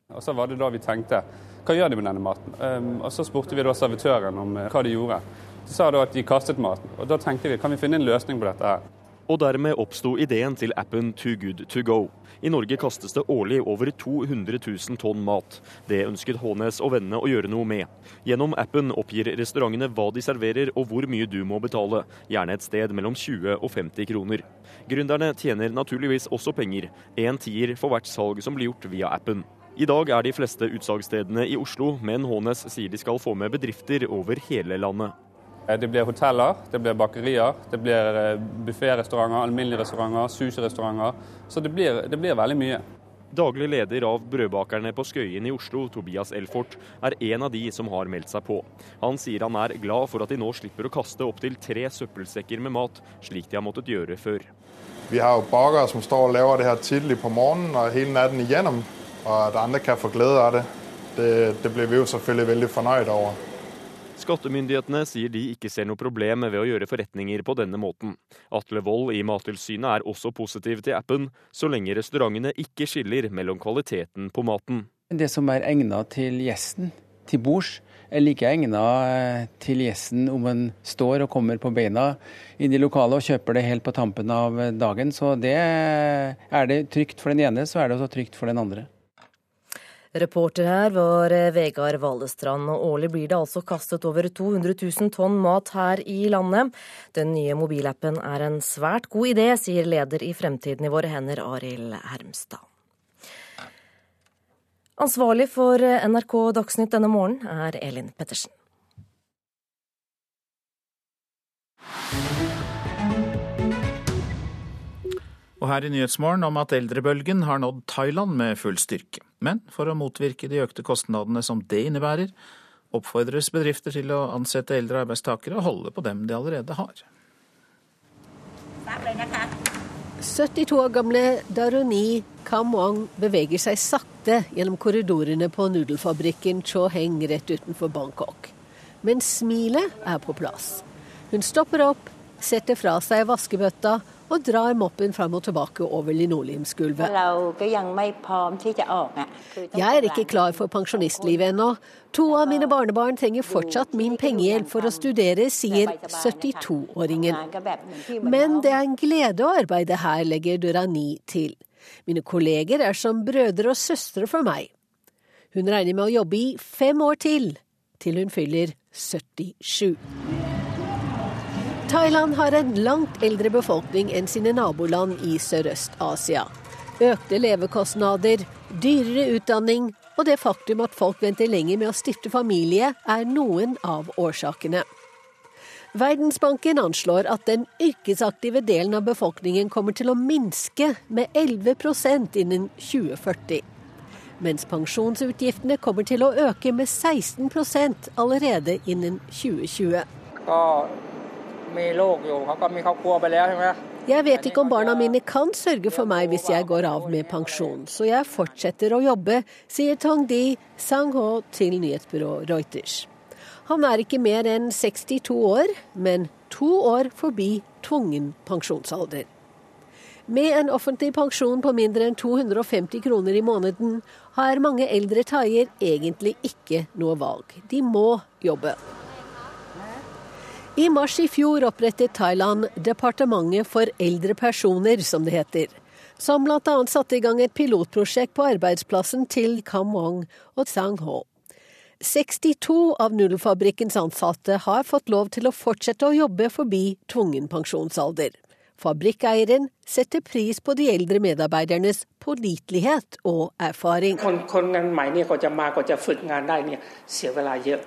Speaker 57: Og Så var det da vi tenkte hva gjør de med denne maten? Um, og Så spurte vi da servitøren om hva de gjorde. De sa da at de kastet maten. Og Da tenkte vi kan vi finne en løsning på dette her.
Speaker 14: Og dermed oppsto ideen til appen Too Good To Go. I Norge kastes det årlig over 200 000 tonn mat. Det ønsket Hånes og vennene å gjøre noe med. Gjennom appen oppgir restaurantene hva de serverer og hvor mye du må betale, gjerne et sted mellom 20 og 50 kroner. Gründerne tjener naturligvis også penger, en tier for hvert salg som blir gjort via appen. I dag er de fleste utsalgsstedene i Oslo, men Hånes sier de skal få med bedrifter over hele landet.
Speaker 57: Eh, det blir hoteller, det blir bakerier, det blir eh, bufférestauranter, alminnelige restauranter, sushirestauranter. Så det blir, det blir veldig mye.
Speaker 14: Daglig leder av Brødbakerne på Skøyen i Oslo, Tobias Elfort, er en av de som har meldt seg på. Han sier han er glad for at de nå slipper å kaste opptil tre søppelsekker med mat, slik de har måttet gjøre før.
Speaker 58: Vi har jo bakere som står og lager det her tidlig på morgenen og hele natten igjennom, og at andre kan få glede av det, det, det blir vi jo selvfølgelig veldig fornøyd over.
Speaker 14: Skattemyndighetene sier de ikke ser noe problem ved å gjøre forretninger på denne måten. Atle Wold i Mattilsynet er også positiv til appen, så lenge restaurantene ikke skiller mellom kvaliteten på maten.
Speaker 59: Det som er egnet til gjesten til bords, er like egnet til gjesten om en står og kommer på beina inn i lokalet og kjøper det helt på tampen av dagen. Så det er det trygt for den ene, så er det også trygt for den andre.
Speaker 1: Reporter her var eh, Vegard Valestrand, og årlig blir det altså kastet over 200 000 tonn mat her i landet. Den nye mobilappen er en svært god idé, sier leder i Fremtiden i våre hender, Arild Hermstad. Ansvarlig for NRK Dagsnytt denne morgenen er Elin Pettersen.
Speaker 6: Og her i Nyhetsmorgen om at eldrebølgen har nådd Thailand med full styrke. Men for å motvirke de økte kostnadene som det innebærer, oppfordres bedrifter til å ansette eldre arbeidstakere og holde på dem de allerede har.
Speaker 60: 72 år gamle Daroni Kamwang beveger seg sakte gjennom korridorene på nudelfabrikken Choheng rett utenfor Bangkok. Men smilet er på plass. Hun stopper opp, setter fra seg vaskebøtta og drar moppen fram og tilbake over linoleumsgulvet. Jeg er ikke klar for pensjonistlivet ennå. To av mine barnebarn trenger fortsatt min pengehjelp for å studere, sier 72-åringen. Men det er en glede å arbeide her, legger Durani til. Mine kolleger er som brødre og søstre for meg. Hun regner med å jobbe i fem år til, til hun fyller 77. Thailand har en langt eldre befolkning enn sine naboland i Sørøst-Asia. Økte levekostnader, dyrere utdanning og det faktum at folk venter lenger med å stifte familie, er noen av årsakene. Verdensbanken anslår at den yrkesaktive delen av befolkningen kommer til å minske med 11% innen 2040. Mens pensjonsutgiftene kommer til å øke med 16% allerede innen 2020. Jeg vet ikke om barna mine kan sørge for meg hvis jeg går av med pensjon, så jeg fortsetter å jobbe, sier Tong Di Sang-ho til nyhetsbyrået Reuters. Han er ikke mer enn 62 år, men to år forbi tvungen pensjonsalder. Med en offentlig pensjon på mindre enn 250 kroner i måneden har mange eldre thaier egentlig ikke noe valg. De må jobbe. I mars i fjor opprettet Thailand Departementet for eldre personer, som det heter. Som bl.a. satte i gang et pilotprosjekt på arbeidsplassen til Kam Wong og Tsang Ho. 62 av nudelfabrikkens ansatte har fått lov til å fortsette å jobbe forbi tvungen pensjonsalder. Fabrikkeieren setter pris på de eldre medarbeidernes pålitelighet og erfaring.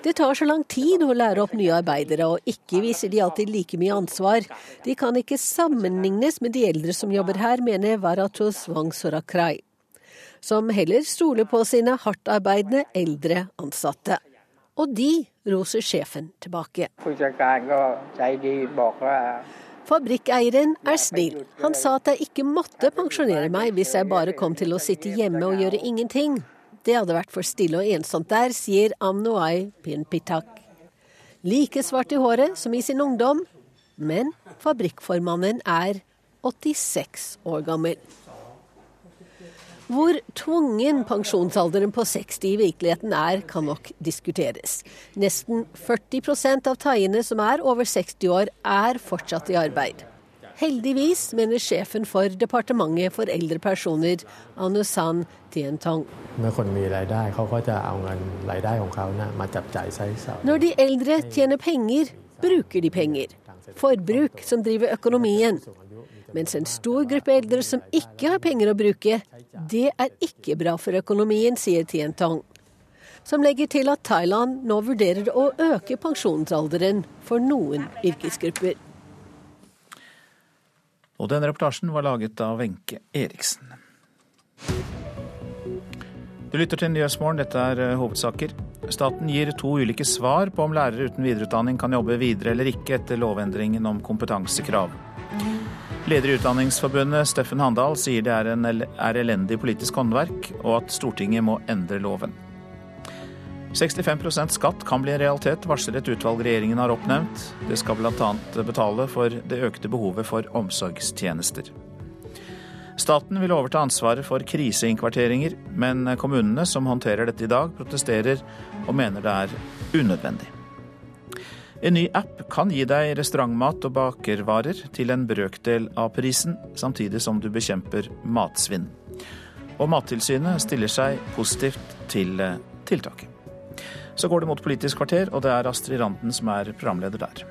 Speaker 60: Det tar så lang tid å lære opp nye arbeidere, og ikke viser de alltid like mye ansvar. De kan ikke sammenlignes med de eldre som jobber her, mener Varatos Wangsorakrai, som heller stoler på sine hardtarbeidende eldre ansatte. Og de roser sjefen tilbake. Fabrikkeieren er snill. Han sa at jeg ikke måtte pensjonere meg hvis jeg bare kom til å sitte hjemme og gjøre ingenting. Det hadde vært for stille og ensomt der, sier Amnoai Pinpitak. Like svart i håret som i sin ungdom, men fabrikkformannen er 86 år gammel. Hvor tvungen pensjonsalderen på 60 i virkeligheten er, kan nok diskuteres. Nesten 40% av thaiene som er over 60 år, er fortsatt i arbeid. Heldigvis, mener sjefen for Departementet for eldre personer, Anusan Tientong. Når de eldre tjener penger, bruker de penger. Forbruk som driver økonomien. Mens en stor gruppe eldre som ikke har penger å bruke, det er ikke bra for økonomien, sier Tientong. Som legger til at Thailand nå vurderer å øke pensjonsalderen for noen yrkesgrupper.
Speaker 6: Og denne reportasjen var laget av Wenche Eriksen. Du lytter til Nyhetsmorgen, dette er eh, hovedsaker. Staten gir to ulike svar på om lærere uten videreutdanning kan jobbe videre eller ikke etter lovendringen om kompetansekrav. Leder i Utdanningsforbundet, Steffen Handal, sier det er, en, er elendig politisk håndverk, og at Stortinget må endre loven. 65% skatt kan bli en realitet, varsler et utvalg regjeringen har oppnevnt. Det skal bl.a. betale for det økte behovet for omsorgstjenester. Staten vil overta ansvaret for kriseinnkvarteringer, men kommunene som håndterer dette i dag, protesterer og mener det er unødvendig. En ny app kan gi deg restaurantmat og bakervarer til en brøkdel av prisen, samtidig som du bekjemper matsvinn. Og Mattilsynet stiller seg positivt til eh, tiltaket. Så går det mot Politisk kvarter, og det er Astrid Randen som er programleder der.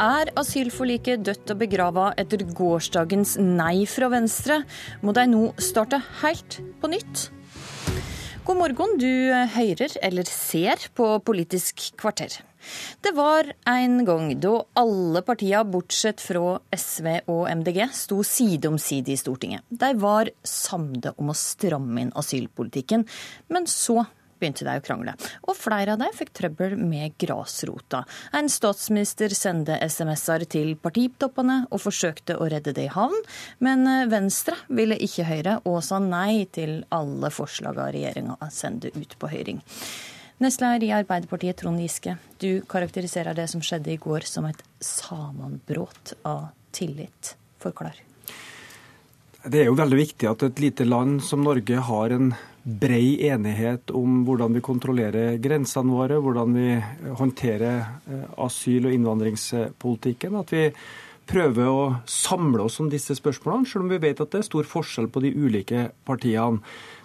Speaker 40: Er asylforliket dødt og begrava etter gårsdagens nei fra Venstre? Må de nå starte helt på nytt? God morgen, du hører eller ser på Politisk kvarter. Det var en gang da alle partiene bortsett fra SV og MDG sto side om side i Stortinget. De var samde om å stramme inn asylpolitikken, men så begynte de å krangle. Og flere av dem fikk trøbbel med grasrota. En statsminister sendte SMS-er til partitoppene og forsøkte å redde det i havn, men Venstre ville ikke høre og sa nei til alle forslagene regjeringa sendte ut på høring. Nestleder i Arbeiderpartiet, Trond Giske, du karakteriserer det som skjedde i går som et sammenbrudd av tillit. Forklar.
Speaker 45: Det er jo veldig viktig at et lite land som Norge har en brei enighet om hvordan vi kontrollerer grensene våre, hvordan vi håndterer eh, asyl- og innvandringspolitikken. At vi prøver å samle oss om disse spørsmålene, selv om vi vet at det er stor forskjell på de ulike partiene.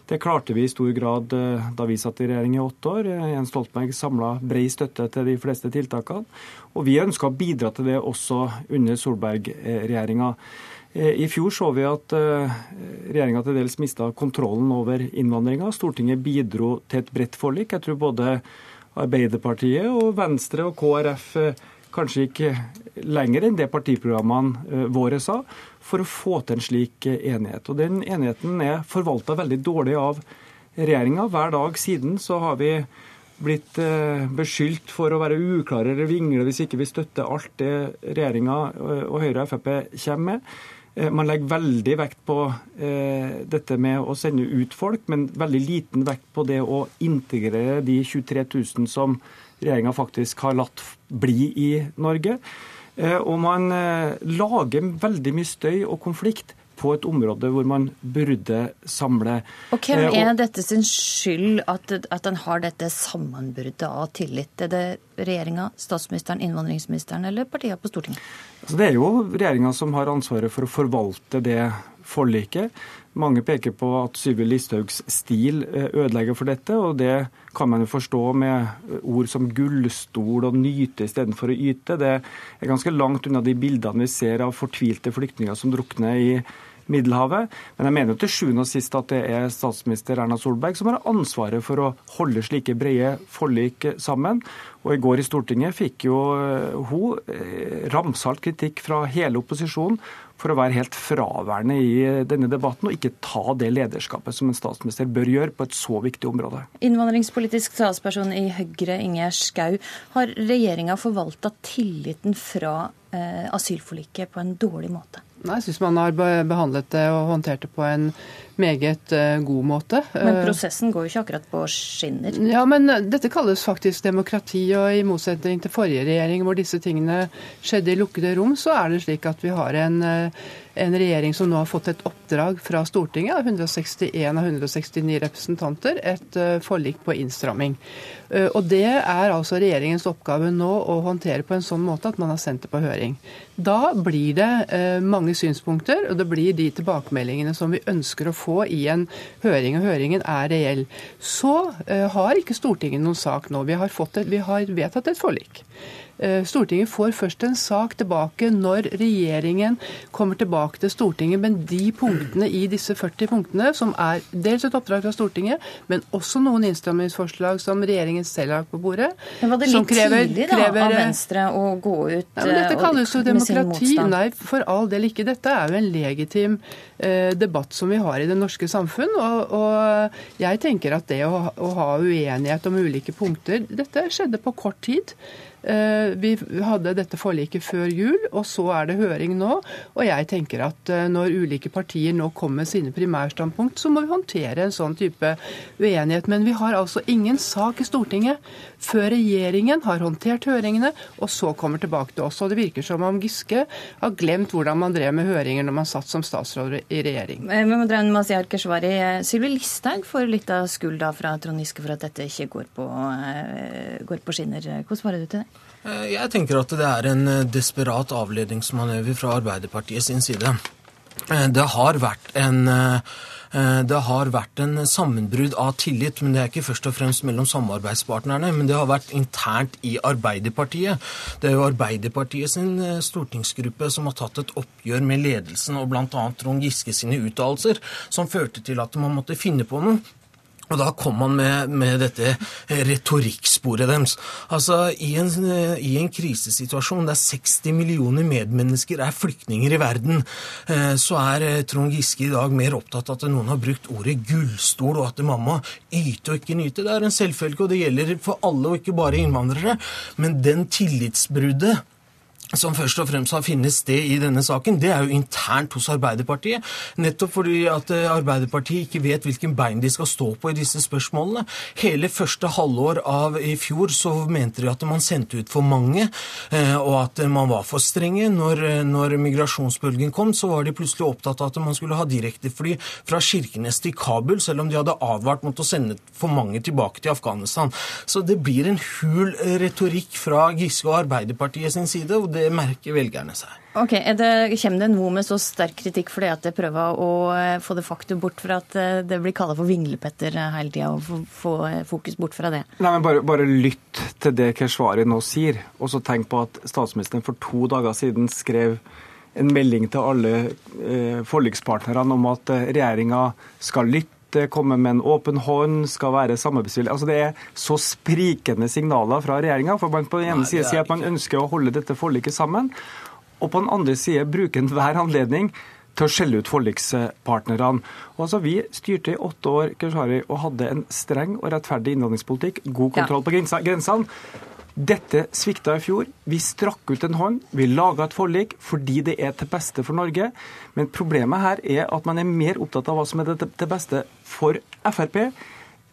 Speaker 45: Det klarte vi i stor grad eh, da vi satt i regjering i åtte år. Jens Stoltenberg samla brei støtte til de fleste tiltakene. Og vi ønska å bidra til det også under Solberg-regjeringa. Eh, I fjor så vi at eh, regjeringa til dels mista kontrollen over innvandringa. Stortinget bidro til et bredt forlik. Jeg tror både Arbeiderpartiet og Venstre og KrF eh, kanskje gikk lenger enn det partiprogrammene våre sa, for å få til en slik enighet. Og Den enigheten er forvalta veldig dårlig av regjeringa. Hver dag siden så har vi blitt beskyldt for å være uklare eller vingle hvis ikke vi støtter alt det regjeringa og Høyre og Frp kommer med. Eh, man legger veldig vekt på eh, dette med å sende ut folk, men veldig liten vekt på det å integrere de 23 000 som regjeringa faktisk har latt bli i Norge. Eh, og man lager veldig mye støy og konflikt på et område hvor man burde samle.
Speaker 40: Og Hvem er dette sin skyld at, at en har dette sammenbruddet av tillit? Er det regjeringa, statsministeren, innvandringsministeren eller partiene på Stortinget?
Speaker 45: Altså, det er jo regjeringa som har ansvaret for å forvalte det forliket. Mange peker på at Syvi Listhaugs stil eh, ødelegger for dette, og det kan man jo forstå med ord som gullstol og nyte istedenfor å yte. Det er ganske langt unna de bildene vi ser av fortvilte flyktninger som drukner i Middelhavet. Men jeg mener jo til sjuende og sist at det er statsminister Erna Solberg som har ansvaret for å holde slike brede forlik sammen. Og i går i Stortinget fikk jo eh, hun eh, ramsalt kritikk fra hele opposisjonen for å være helt fraværende i denne debatten og ikke ta det lederskapet som en statsminister bør gjøre på et så viktig område.
Speaker 40: Innvandringspolitisk talsperson i Høyre, Ingjerd Schou. Har regjeringa forvalta tilliten fra eh, asylforliket på en dårlig måte?
Speaker 61: Nei, Jeg syns man har behandlet det og håndtert det på en meget uh, god måte.
Speaker 40: Men prosessen går jo ikke akkurat på skinner?
Speaker 61: Ja, men dette kalles faktisk demokrati, og i motsetning til forrige regjering hvor disse tingene skjedde i lukkede rom, så er det slik at vi har en en regjering som nå har fått et oppdrag fra Stortinget 161 av 169 representanter, et eh, forlik på innstramming. Eh, og Det er altså regjeringens oppgave nå å håndtere på en sånn måte at man har sendt det på høring. Da blir det eh, mange synspunkter, og det blir de tilbakemeldingene som vi ønsker å få i en høring, og høringen er reell. Så har ikke Stortinget noen sak nå. Vi har, et, vi har vedtatt et forlik. Eh, Stortinget får først en sak tilbake når regjeringen kommer tilbake til Stortinget. Men de punktene i disse 40 punktene, som er dels et oppdrag fra Stortinget, men også noen innstrammingsforslag som regjeringen selv har på bordet
Speaker 40: Men Var det litt
Speaker 61: krever,
Speaker 40: tidlig da,
Speaker 61: krever,
Speaker 40: av Venstre å gå ut
Speaker 61: Nei, men dette
Speaker 40: eh,
Speaker 61: kalles jo demokrati. Nei, for all del ikke. Dette er jo en legitim eh, debatt som vi har i det norske samfunn. Og, og jeg tenker at det å, å ha uenighet om ulike punkter Dette skjedde på kort tid. Eh, Vi hadde dette forliket før jul, og så er det høring nå. Og jeg tenker at eh, når ulike partier nå kommer med sine primærstandpunkt, så må vi håndtere en sånn type uenighet. Men vi har altså ingen sak i Stortinget før regjeringen har håndtert høringene, og så kommer tilbake til oss. Og det virker som om Giske har glemt hvordan man drev med høringer når man satt som statsråd i regjering.
Speaker 40: Eh, Sylvi Listhaug får litt av skulda fra Trond Giske for at dette ikke går på, går på skinner. Hvordan svarer du til det?
Speaker 18: Eh, Jeg tenker at det er en eh, desperat avledningsmanøver fra Arbeiderpartiet sin side. Eh, Det har vært en det har vært en sammenbrudd av tillit, men det er ikke først og fremst mellom samarbeidspartnerne, men det har vært internt i Arbeiderpartiet. Det er jo Arbeiderpartiet sin stortingsgruppe som har tatt et oppgjør med ledelsen og bl.a. Trond Giske sine uttalelser, som førte til at man måtte finne på noe. Og da kom han med, med dette eh, retorikksporet deres. Altså, i en, eh, I en krisesituasjon der 60 millioner medmennesker er flyktninger i verden, eh, så er Trond Giske i dag mer opptatt av at noen har brukt ordet gullstol, og at mamma yte og ikke nyte. Det er en selvfølge, og det gjelder for alle, og ikke bare innvandrere. Men den tillitsbruddet som først og fremst har funnet sted i denne saken, det er jo internt hos Arbeiderpartiet. Nettopp fordi at eh, Arbeiderpartiet ikke vet hvilken bein de skal stå på i disse spørsmålene. Hele første halvår av i fjor så mente de at man sendte ut for mange, eh, og at man var for strenge. Når, eh, når migrasjonsbølgen kom, så var de plutselig opptatt av at man skulle ha direktefly fra Kirkenes til Kabul, selv om de hadde advart mot å sende for mange tilbake til Afghanistan. Så det blir en hul retorikk fra Giske og Arbeiderpartiet sin side, og det merker velgerne seg.
Speaker 40: Ok, er det, Kommer det noe med så sterk kritikk fordi at jeg prøver å eh, få det faktum bort fra at eh, det blir kalla for vinglepetter eh, hele tida, og få, fokus bort fra det?
Speaker 45: Nei, men bare, bare lytt til det Keshvari nå sier, og så tenk på at statsministeren for to dager siden skrev en melding til alle eh, forlikspartnerne om at regjeringa skal lytte, komme med en åpen hånd, skal være samarbeidsvillig. Altså Det er så sprikende signaler fra regjeringa. For man på den ene side
Speaker 18: er
Speaker 45: sier at man ønsker å holde dette forliket sammen, og på den andre side bruke enhver anledning til å skjelle ut forlikspartnerne. Og altså, Vi styrte i åtte år Keshari, og hadde en streng og rettferdig innvandringspolitikk, god kontroll på grensa- grensene. Dette svikta i fjor. Vi strakk ut en hånd. Vi laga et forlik fordi det er til beste for Norge. Men problemet her er at man er mer opptatt av hva som er det til beste for Frp.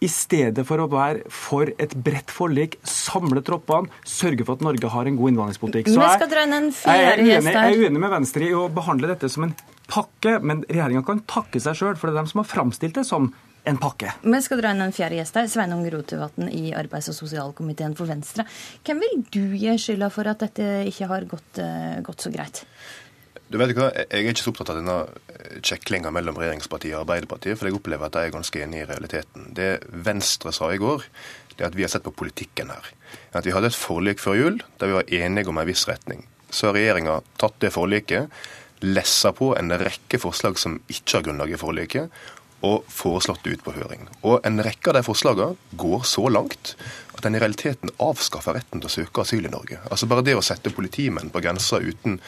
Speaker 45: I stedet for å være for et bredt forlik, samle troppene, sørge for at Norge har en god innvandringspolitikk.
Speaker 40: Vi
Speaker 45: jeg- jeg er, uenig, jeg er uenig med Venstre i å behandle dette som en pakke, men regjeringa kan takke seg sjøl, for det er dem som har framstilt det som en pakke.
Speaker 40: Vi skal dra inn en fjerde gjest her, Sveinung Rotevatn i arbeids- og sosialkomiteen for Venstre. Hvem vil du gi skylda for at dette ikke har gått, eh, gått så greit?
Speaker 62: Du vet hva, Jeg er ikke så opptatt av denne kjeklinga mellom regjeringspartiet og Arbeiderpartiet, for jeg opplever at de er ganske enige i realiteten. Det Venstre sa i går, det er at vi har sett på politikken her. At Vi hadde et forlik før jul der vi var enige om en viss retning. Så har regjeringa tatt det forliket, lessa på en rekke forslag som ikke har grunnlag i forliket, og foreslått det ut på høring. Og En rekke av de forslagene går så langt at en i realiteten avskaffer retten til å søke asyl i Norge. Altså Bare det å sette politimenn på grensa uten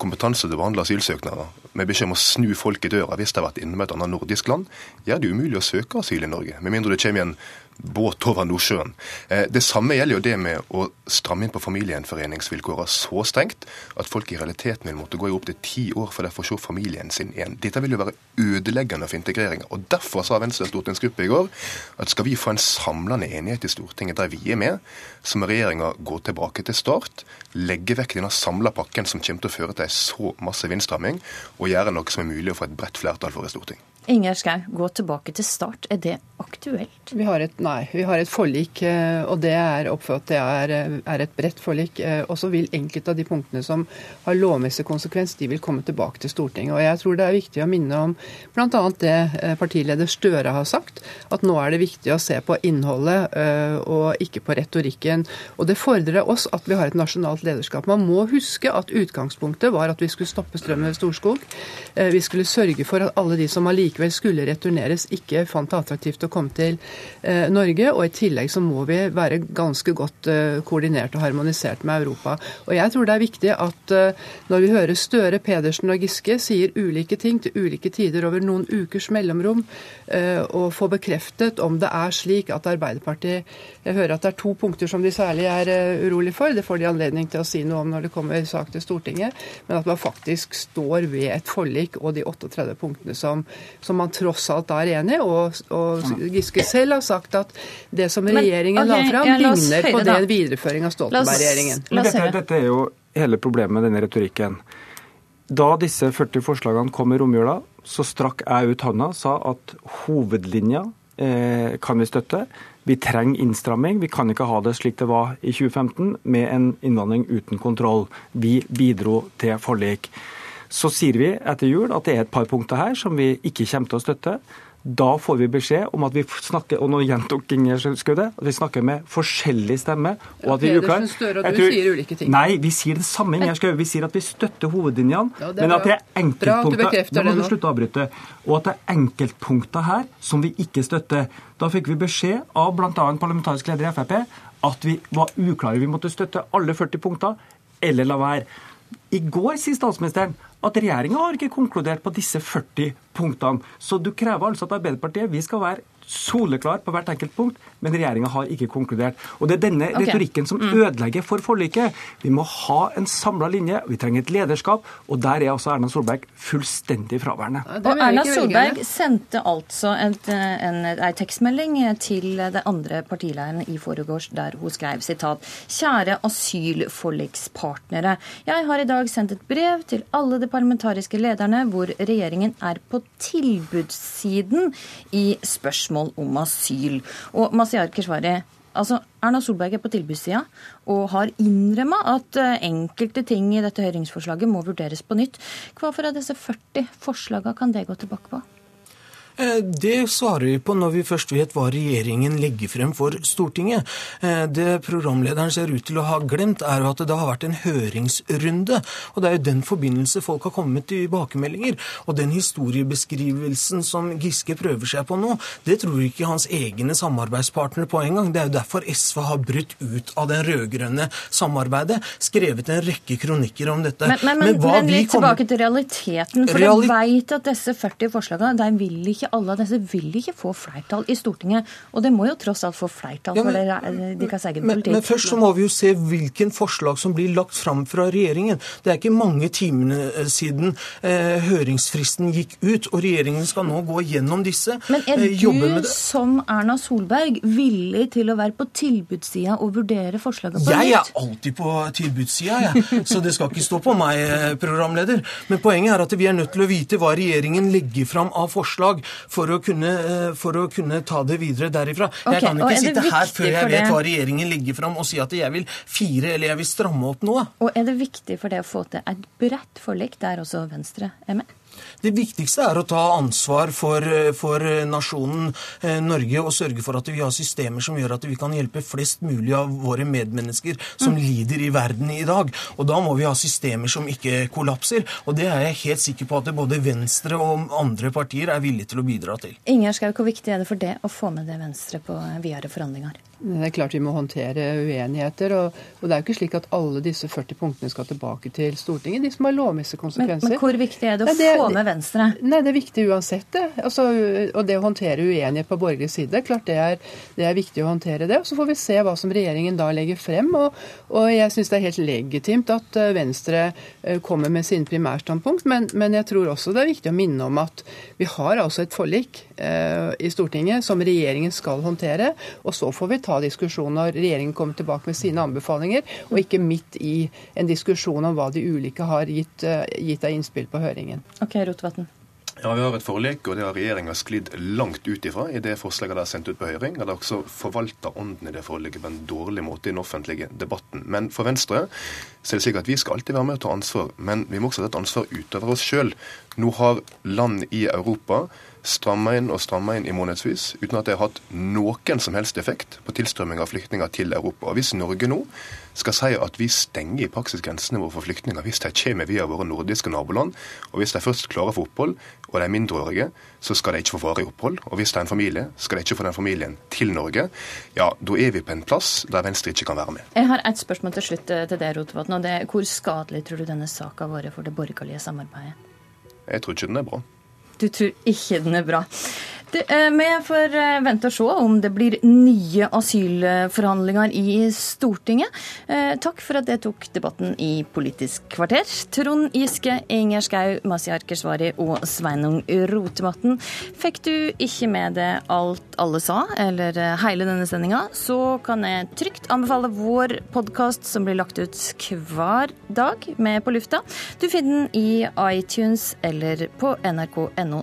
Speaker 62: kompetanse til å behandle asylsøknader, med beskjed om å snu folk i døra hvis de har vært inne med et annet nordisk land, gjør det umulig å søke asyl i Norge. Med mindre du kommer i en båt over Nordsjøen. Eh, Det samme gjelder jo det med å stramme inn på familiegjenforeningsvilkårene så strengt at folk i realiteten vil måtte gå i opptil ti år for å få se familien sin igjen. Dette vil jo være ødeleggende for integreringa. Derfor sa Venstres stortingsgruppe i går at skal vi få en samlende enighet i Stortinget der vi er med, så må regjeringa gå tilbake til start, legge vekk denne samla pakken som kommer til å føre til en så massiv innstramming, og gjøre noe som er mulig å få et bredt flertall for i Stortinget.
Speaker 40: Ingjerd Schou, gå tilbake til start. Er det aktuelt?
Speaker 61: Vi har et, nei, vi har et forlik, eh, og det er oppført det er, eh, er et bredt forlik. Eh, og så vil enkelte av de punktene som har lovmessig konsekvens, de vil komme tilbake til Stortinget. Og jeg tror det er viktig å minne om bl.a. det partileder Støre har sagt, at nå er det viktig å se på innholdet og ikke på retorikken. Og det fordrer oss at vi har et nasjonalt lederskap. Man må huske at utgangspunktet var at vi skulle stoppe strømmen ved Storskog. Vi skulle sørge for at alle de som allikevel skulle returneres, ikke fant det attraktivt å komme til eh, Norge. Og i tillegg så må vi være ganske godt eh, koordinert og harmonisert med Europa. Og jeg tror det er viktig at eh, når vi hører Støre, Pedersen og Giske sier ulike ting til ulike tider over noen ukers mellomrom, og få bekreftet om det er slik at Arbeiderpartiet Jeg hører at det er to punkter som de særlig er urolig for. Det får de anledning til å si noe om når det kommer sak til Stortinget. Men at man faktisk står ved et forlik og de 38 punktene som, som man tross alt er enig i. Og, og Giske selv har sagt at det som regjeringen Men, okay, la fram, ja, ligner på det videreføring av Stoltenberg-regjeringen.
Speaker 45: Dette, dette er jo hele problemet med denne retorikken. Da disse 40 forslagene kom i romjula, så strakk jeg ut handa og sa at hovedlinja eh, kan vi støtte. Vi trenger innstramming. Vi kan ikke ha det slik det var i 2015, med en innvandring uten kontroll. Vi bidro til forlik. Så sier vi etter jul at det er et par punkter her som vi ikke kommer til å støtte. Da får vi beskjed om at vi snakker og nå gjentok Inger Skaude, at vi snakker med forskjellig stemme. og at vi
Speaker 61: ja, Pedersen, Støre og du tror, sier ulike ting.
Speaker 45: Nei, vi sier det samme. Inger Skaude. Vi sier at vi støtter hovedlinjene, ja, men at det er enkeltpunkter Nå må du slutte å avbryte. Og at det er enkeltpunkter her som vi ikke støtter. Da fikk vi beskjed av bl.a. parlamentarisk leder i Frp at vi var uklare. Vi måtte støtte alle 40 punkter, eller la være. I går sier statsministeren at regjeringa har ikke konkludert på disse 40 punktene. Så du krever altså at Arbeiderpartiet vi skal være soleklar på hvert enkelt punkt, men regjeringa har ikke konkludert. Og Det er denne okay. retorikken som mm. ødelegger for forliket. Vi må ha en samla linje, vi trenger et lederskap, og der er altså Erna Solberg fullstendig fraværende.
Speaker 40: og Erna Solberg sendte altså en, en, en tekstmelding til det andre partileiren i foregårs, der hun skrev sitat Kjære asylforlikspartnere. Jeg har i dag sendt et brev til alle de parlamentariske lederne hvor regjeringen er på tilbudssiden i spørsmål spørsmål om asyl. Og Masiar Keshvari, altså Erna Solberg er på tilbudssida og har innrømma at eh, enkelte ting i dette høringsforslaget må vurderes på nytt. Hva for av disse 40 forslagene kan det gå tilbake på?
Speaker 18: Eh, det svarer vi på når vi først vet hva regjeringen legger frem for Stortinget. Eh, det programlederen ser ut til å ha glemt, er jo at det har vært en høringsrunde. Og det er jo den forbindelse folk har kommet i tilbakemeldinger. Og den historiebeskrivelsen som Giske prøver seg på nå, det tror ikke hans egne samarbeidspartnere på engang. Det er jo derfor SV har brutt ut av den rød-grønne samarbeidet, skrevet en rekke kronikker om dette.
Speaker 40: Men, men, men, men litt tilbake til realiteten. For Reali du veit at disse 40 forslagene, der vil ikke ikke alle av disse vil ikke få flertall i Stortinget. Og det må jo tross alt få flertall ja, men, for deres egen
Speaker 18: politikk. Men, men først så må vi jo se hvilken forslag som blir lagt fram fra regjeringen. Det er ikke mange timene eh, siden eh, høringsfristen gikk ut, og regjeringen skal nå gå gjennom disse.
Speaker 40: Men er eh, du som Erna Solberg villig til å være på tilbudssida og vurdere forslaget på
Speaker 18: nytt? Jeg er alltid på tilbudssida, jeg. Så det skal ikke stå på meg, eh, programleder. Men poenget er at vi er nødt til å vite hva regjeringen legger fram av forslag for å kunne, eh, for å kunne ta det videre derifra. Okay, jeg kan ikke sitte her før jeg vet hva regjeringen legger fram og si at jeg vil fire eller jeg vil stramme opp noe.
Speaker 40: Og er det viktig for det å få til et bredt forlik der også Venstre er med?
Speaker 18: Det viktigste er å ta ansvar for, for, nasjonen eh, Norge og sørge for at vi har systemer som gjør at vi kan hjelpe flest mulig av våre medmennesker som mm. lider i verden i dag. Og da må vi ha systemer som ikke kollapser. Og det er jeg helt sikker på at både Venstre og andre partier er villige til å bidra til.
Speaker 40: Ingjerd Schou, hvor viktig er det for det å få med det Venstre på videre forhandlinger?
Speaker 61: Det er klart vi må håndtere uenigheter. Og, og, det er jo ikke slik at alle disse 40 punktene skal tilbake til Stortinget. De som har lovmessige konsekvenser.
Speaker 40: Men, men, hvor viktig er det å nei, det, få med Venstre?
Speaker 61: Nei, Det er viktig uansett, det. Altså, og det å håndtere uenighet på borgerlig side, klart det er, det er, viktig å håndtere det. Og så får vi se hva som regjeringen da legger frem. Og, og jeg syns det er helt legitimt at eh, Venstre eh, kommer med sine primærstandpunkt, men, men, jeg tror også det er viktig å minne om at vi har altså et forlik i Stortinget som regjeringen skal håndtere. og så får vi ta diskusjon når regjeringen kommer tilbake med sine anbefalinger, og ikke midt i en diskusjon om hva de ulike har gitt, eh, gitt av innspill på høringen.
Speaker 40: Ok, Rotvatten.
Speaker 62: Ja, Vi har et forlik, og det har regjeringa sklidd langt ut ifra i det forslaget de har sendt ut på høring. Og de har også forvalta ånden i det forliket på en dårlig måte i den offentlige debatten. Men for Venstre så er det slik at vi skal alltid være med og ta ansvar, men vi må også ta et ansvar utover oss sjøl. Nå har land i Europa stramma inn og stramma inn i månedsvis, uten at det har hatt noen som helst effekt på tilstrømming av flyktninger til Europa. Og Hvis Norge nå skal si at vi stenger i praksis grensene våre for flyktninger hvis de kommer via våre nordiske naboland, og hvis de først klarer å få opphold, og de er mindreårige, så skal de ikke få varig opphold. Og hvis det er en familie, skal de ikke få den familien til Norge. Ja, da er vi på en plass der Venstre ikke kan være med.
Speaker 40: Jeg har et spørsmål til slutt eh, til deg, Rotevatn. og det er Hvor skadelig tror du denne saka har vært for det borgerlige samarbeidet?
Speaker 62: Jeg tror ikke den er bra.
Speaker 40: Du tror ikke den er bra. Det, eh, vi får eh, vente og se om det blir nye asylforhandlinger i Stortinget. Eh, takk for at dere tok debatten i Politisk kvarter. Trond Giske, Inger Skau, Masihar Keshvari og Sveinung Rotevatn. Fikk du ikke med deg alt alle sa, eller hele denne sendinga, så kan jeg trygt anbefale vår podkast som blir lagt ut hver dag med På lufta. Du finner den i iTunes eller på nrk.no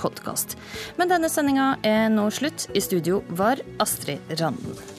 Speaker 40: podkast. Men denne sendinga er nå slutt. I studio var Astrid Randen.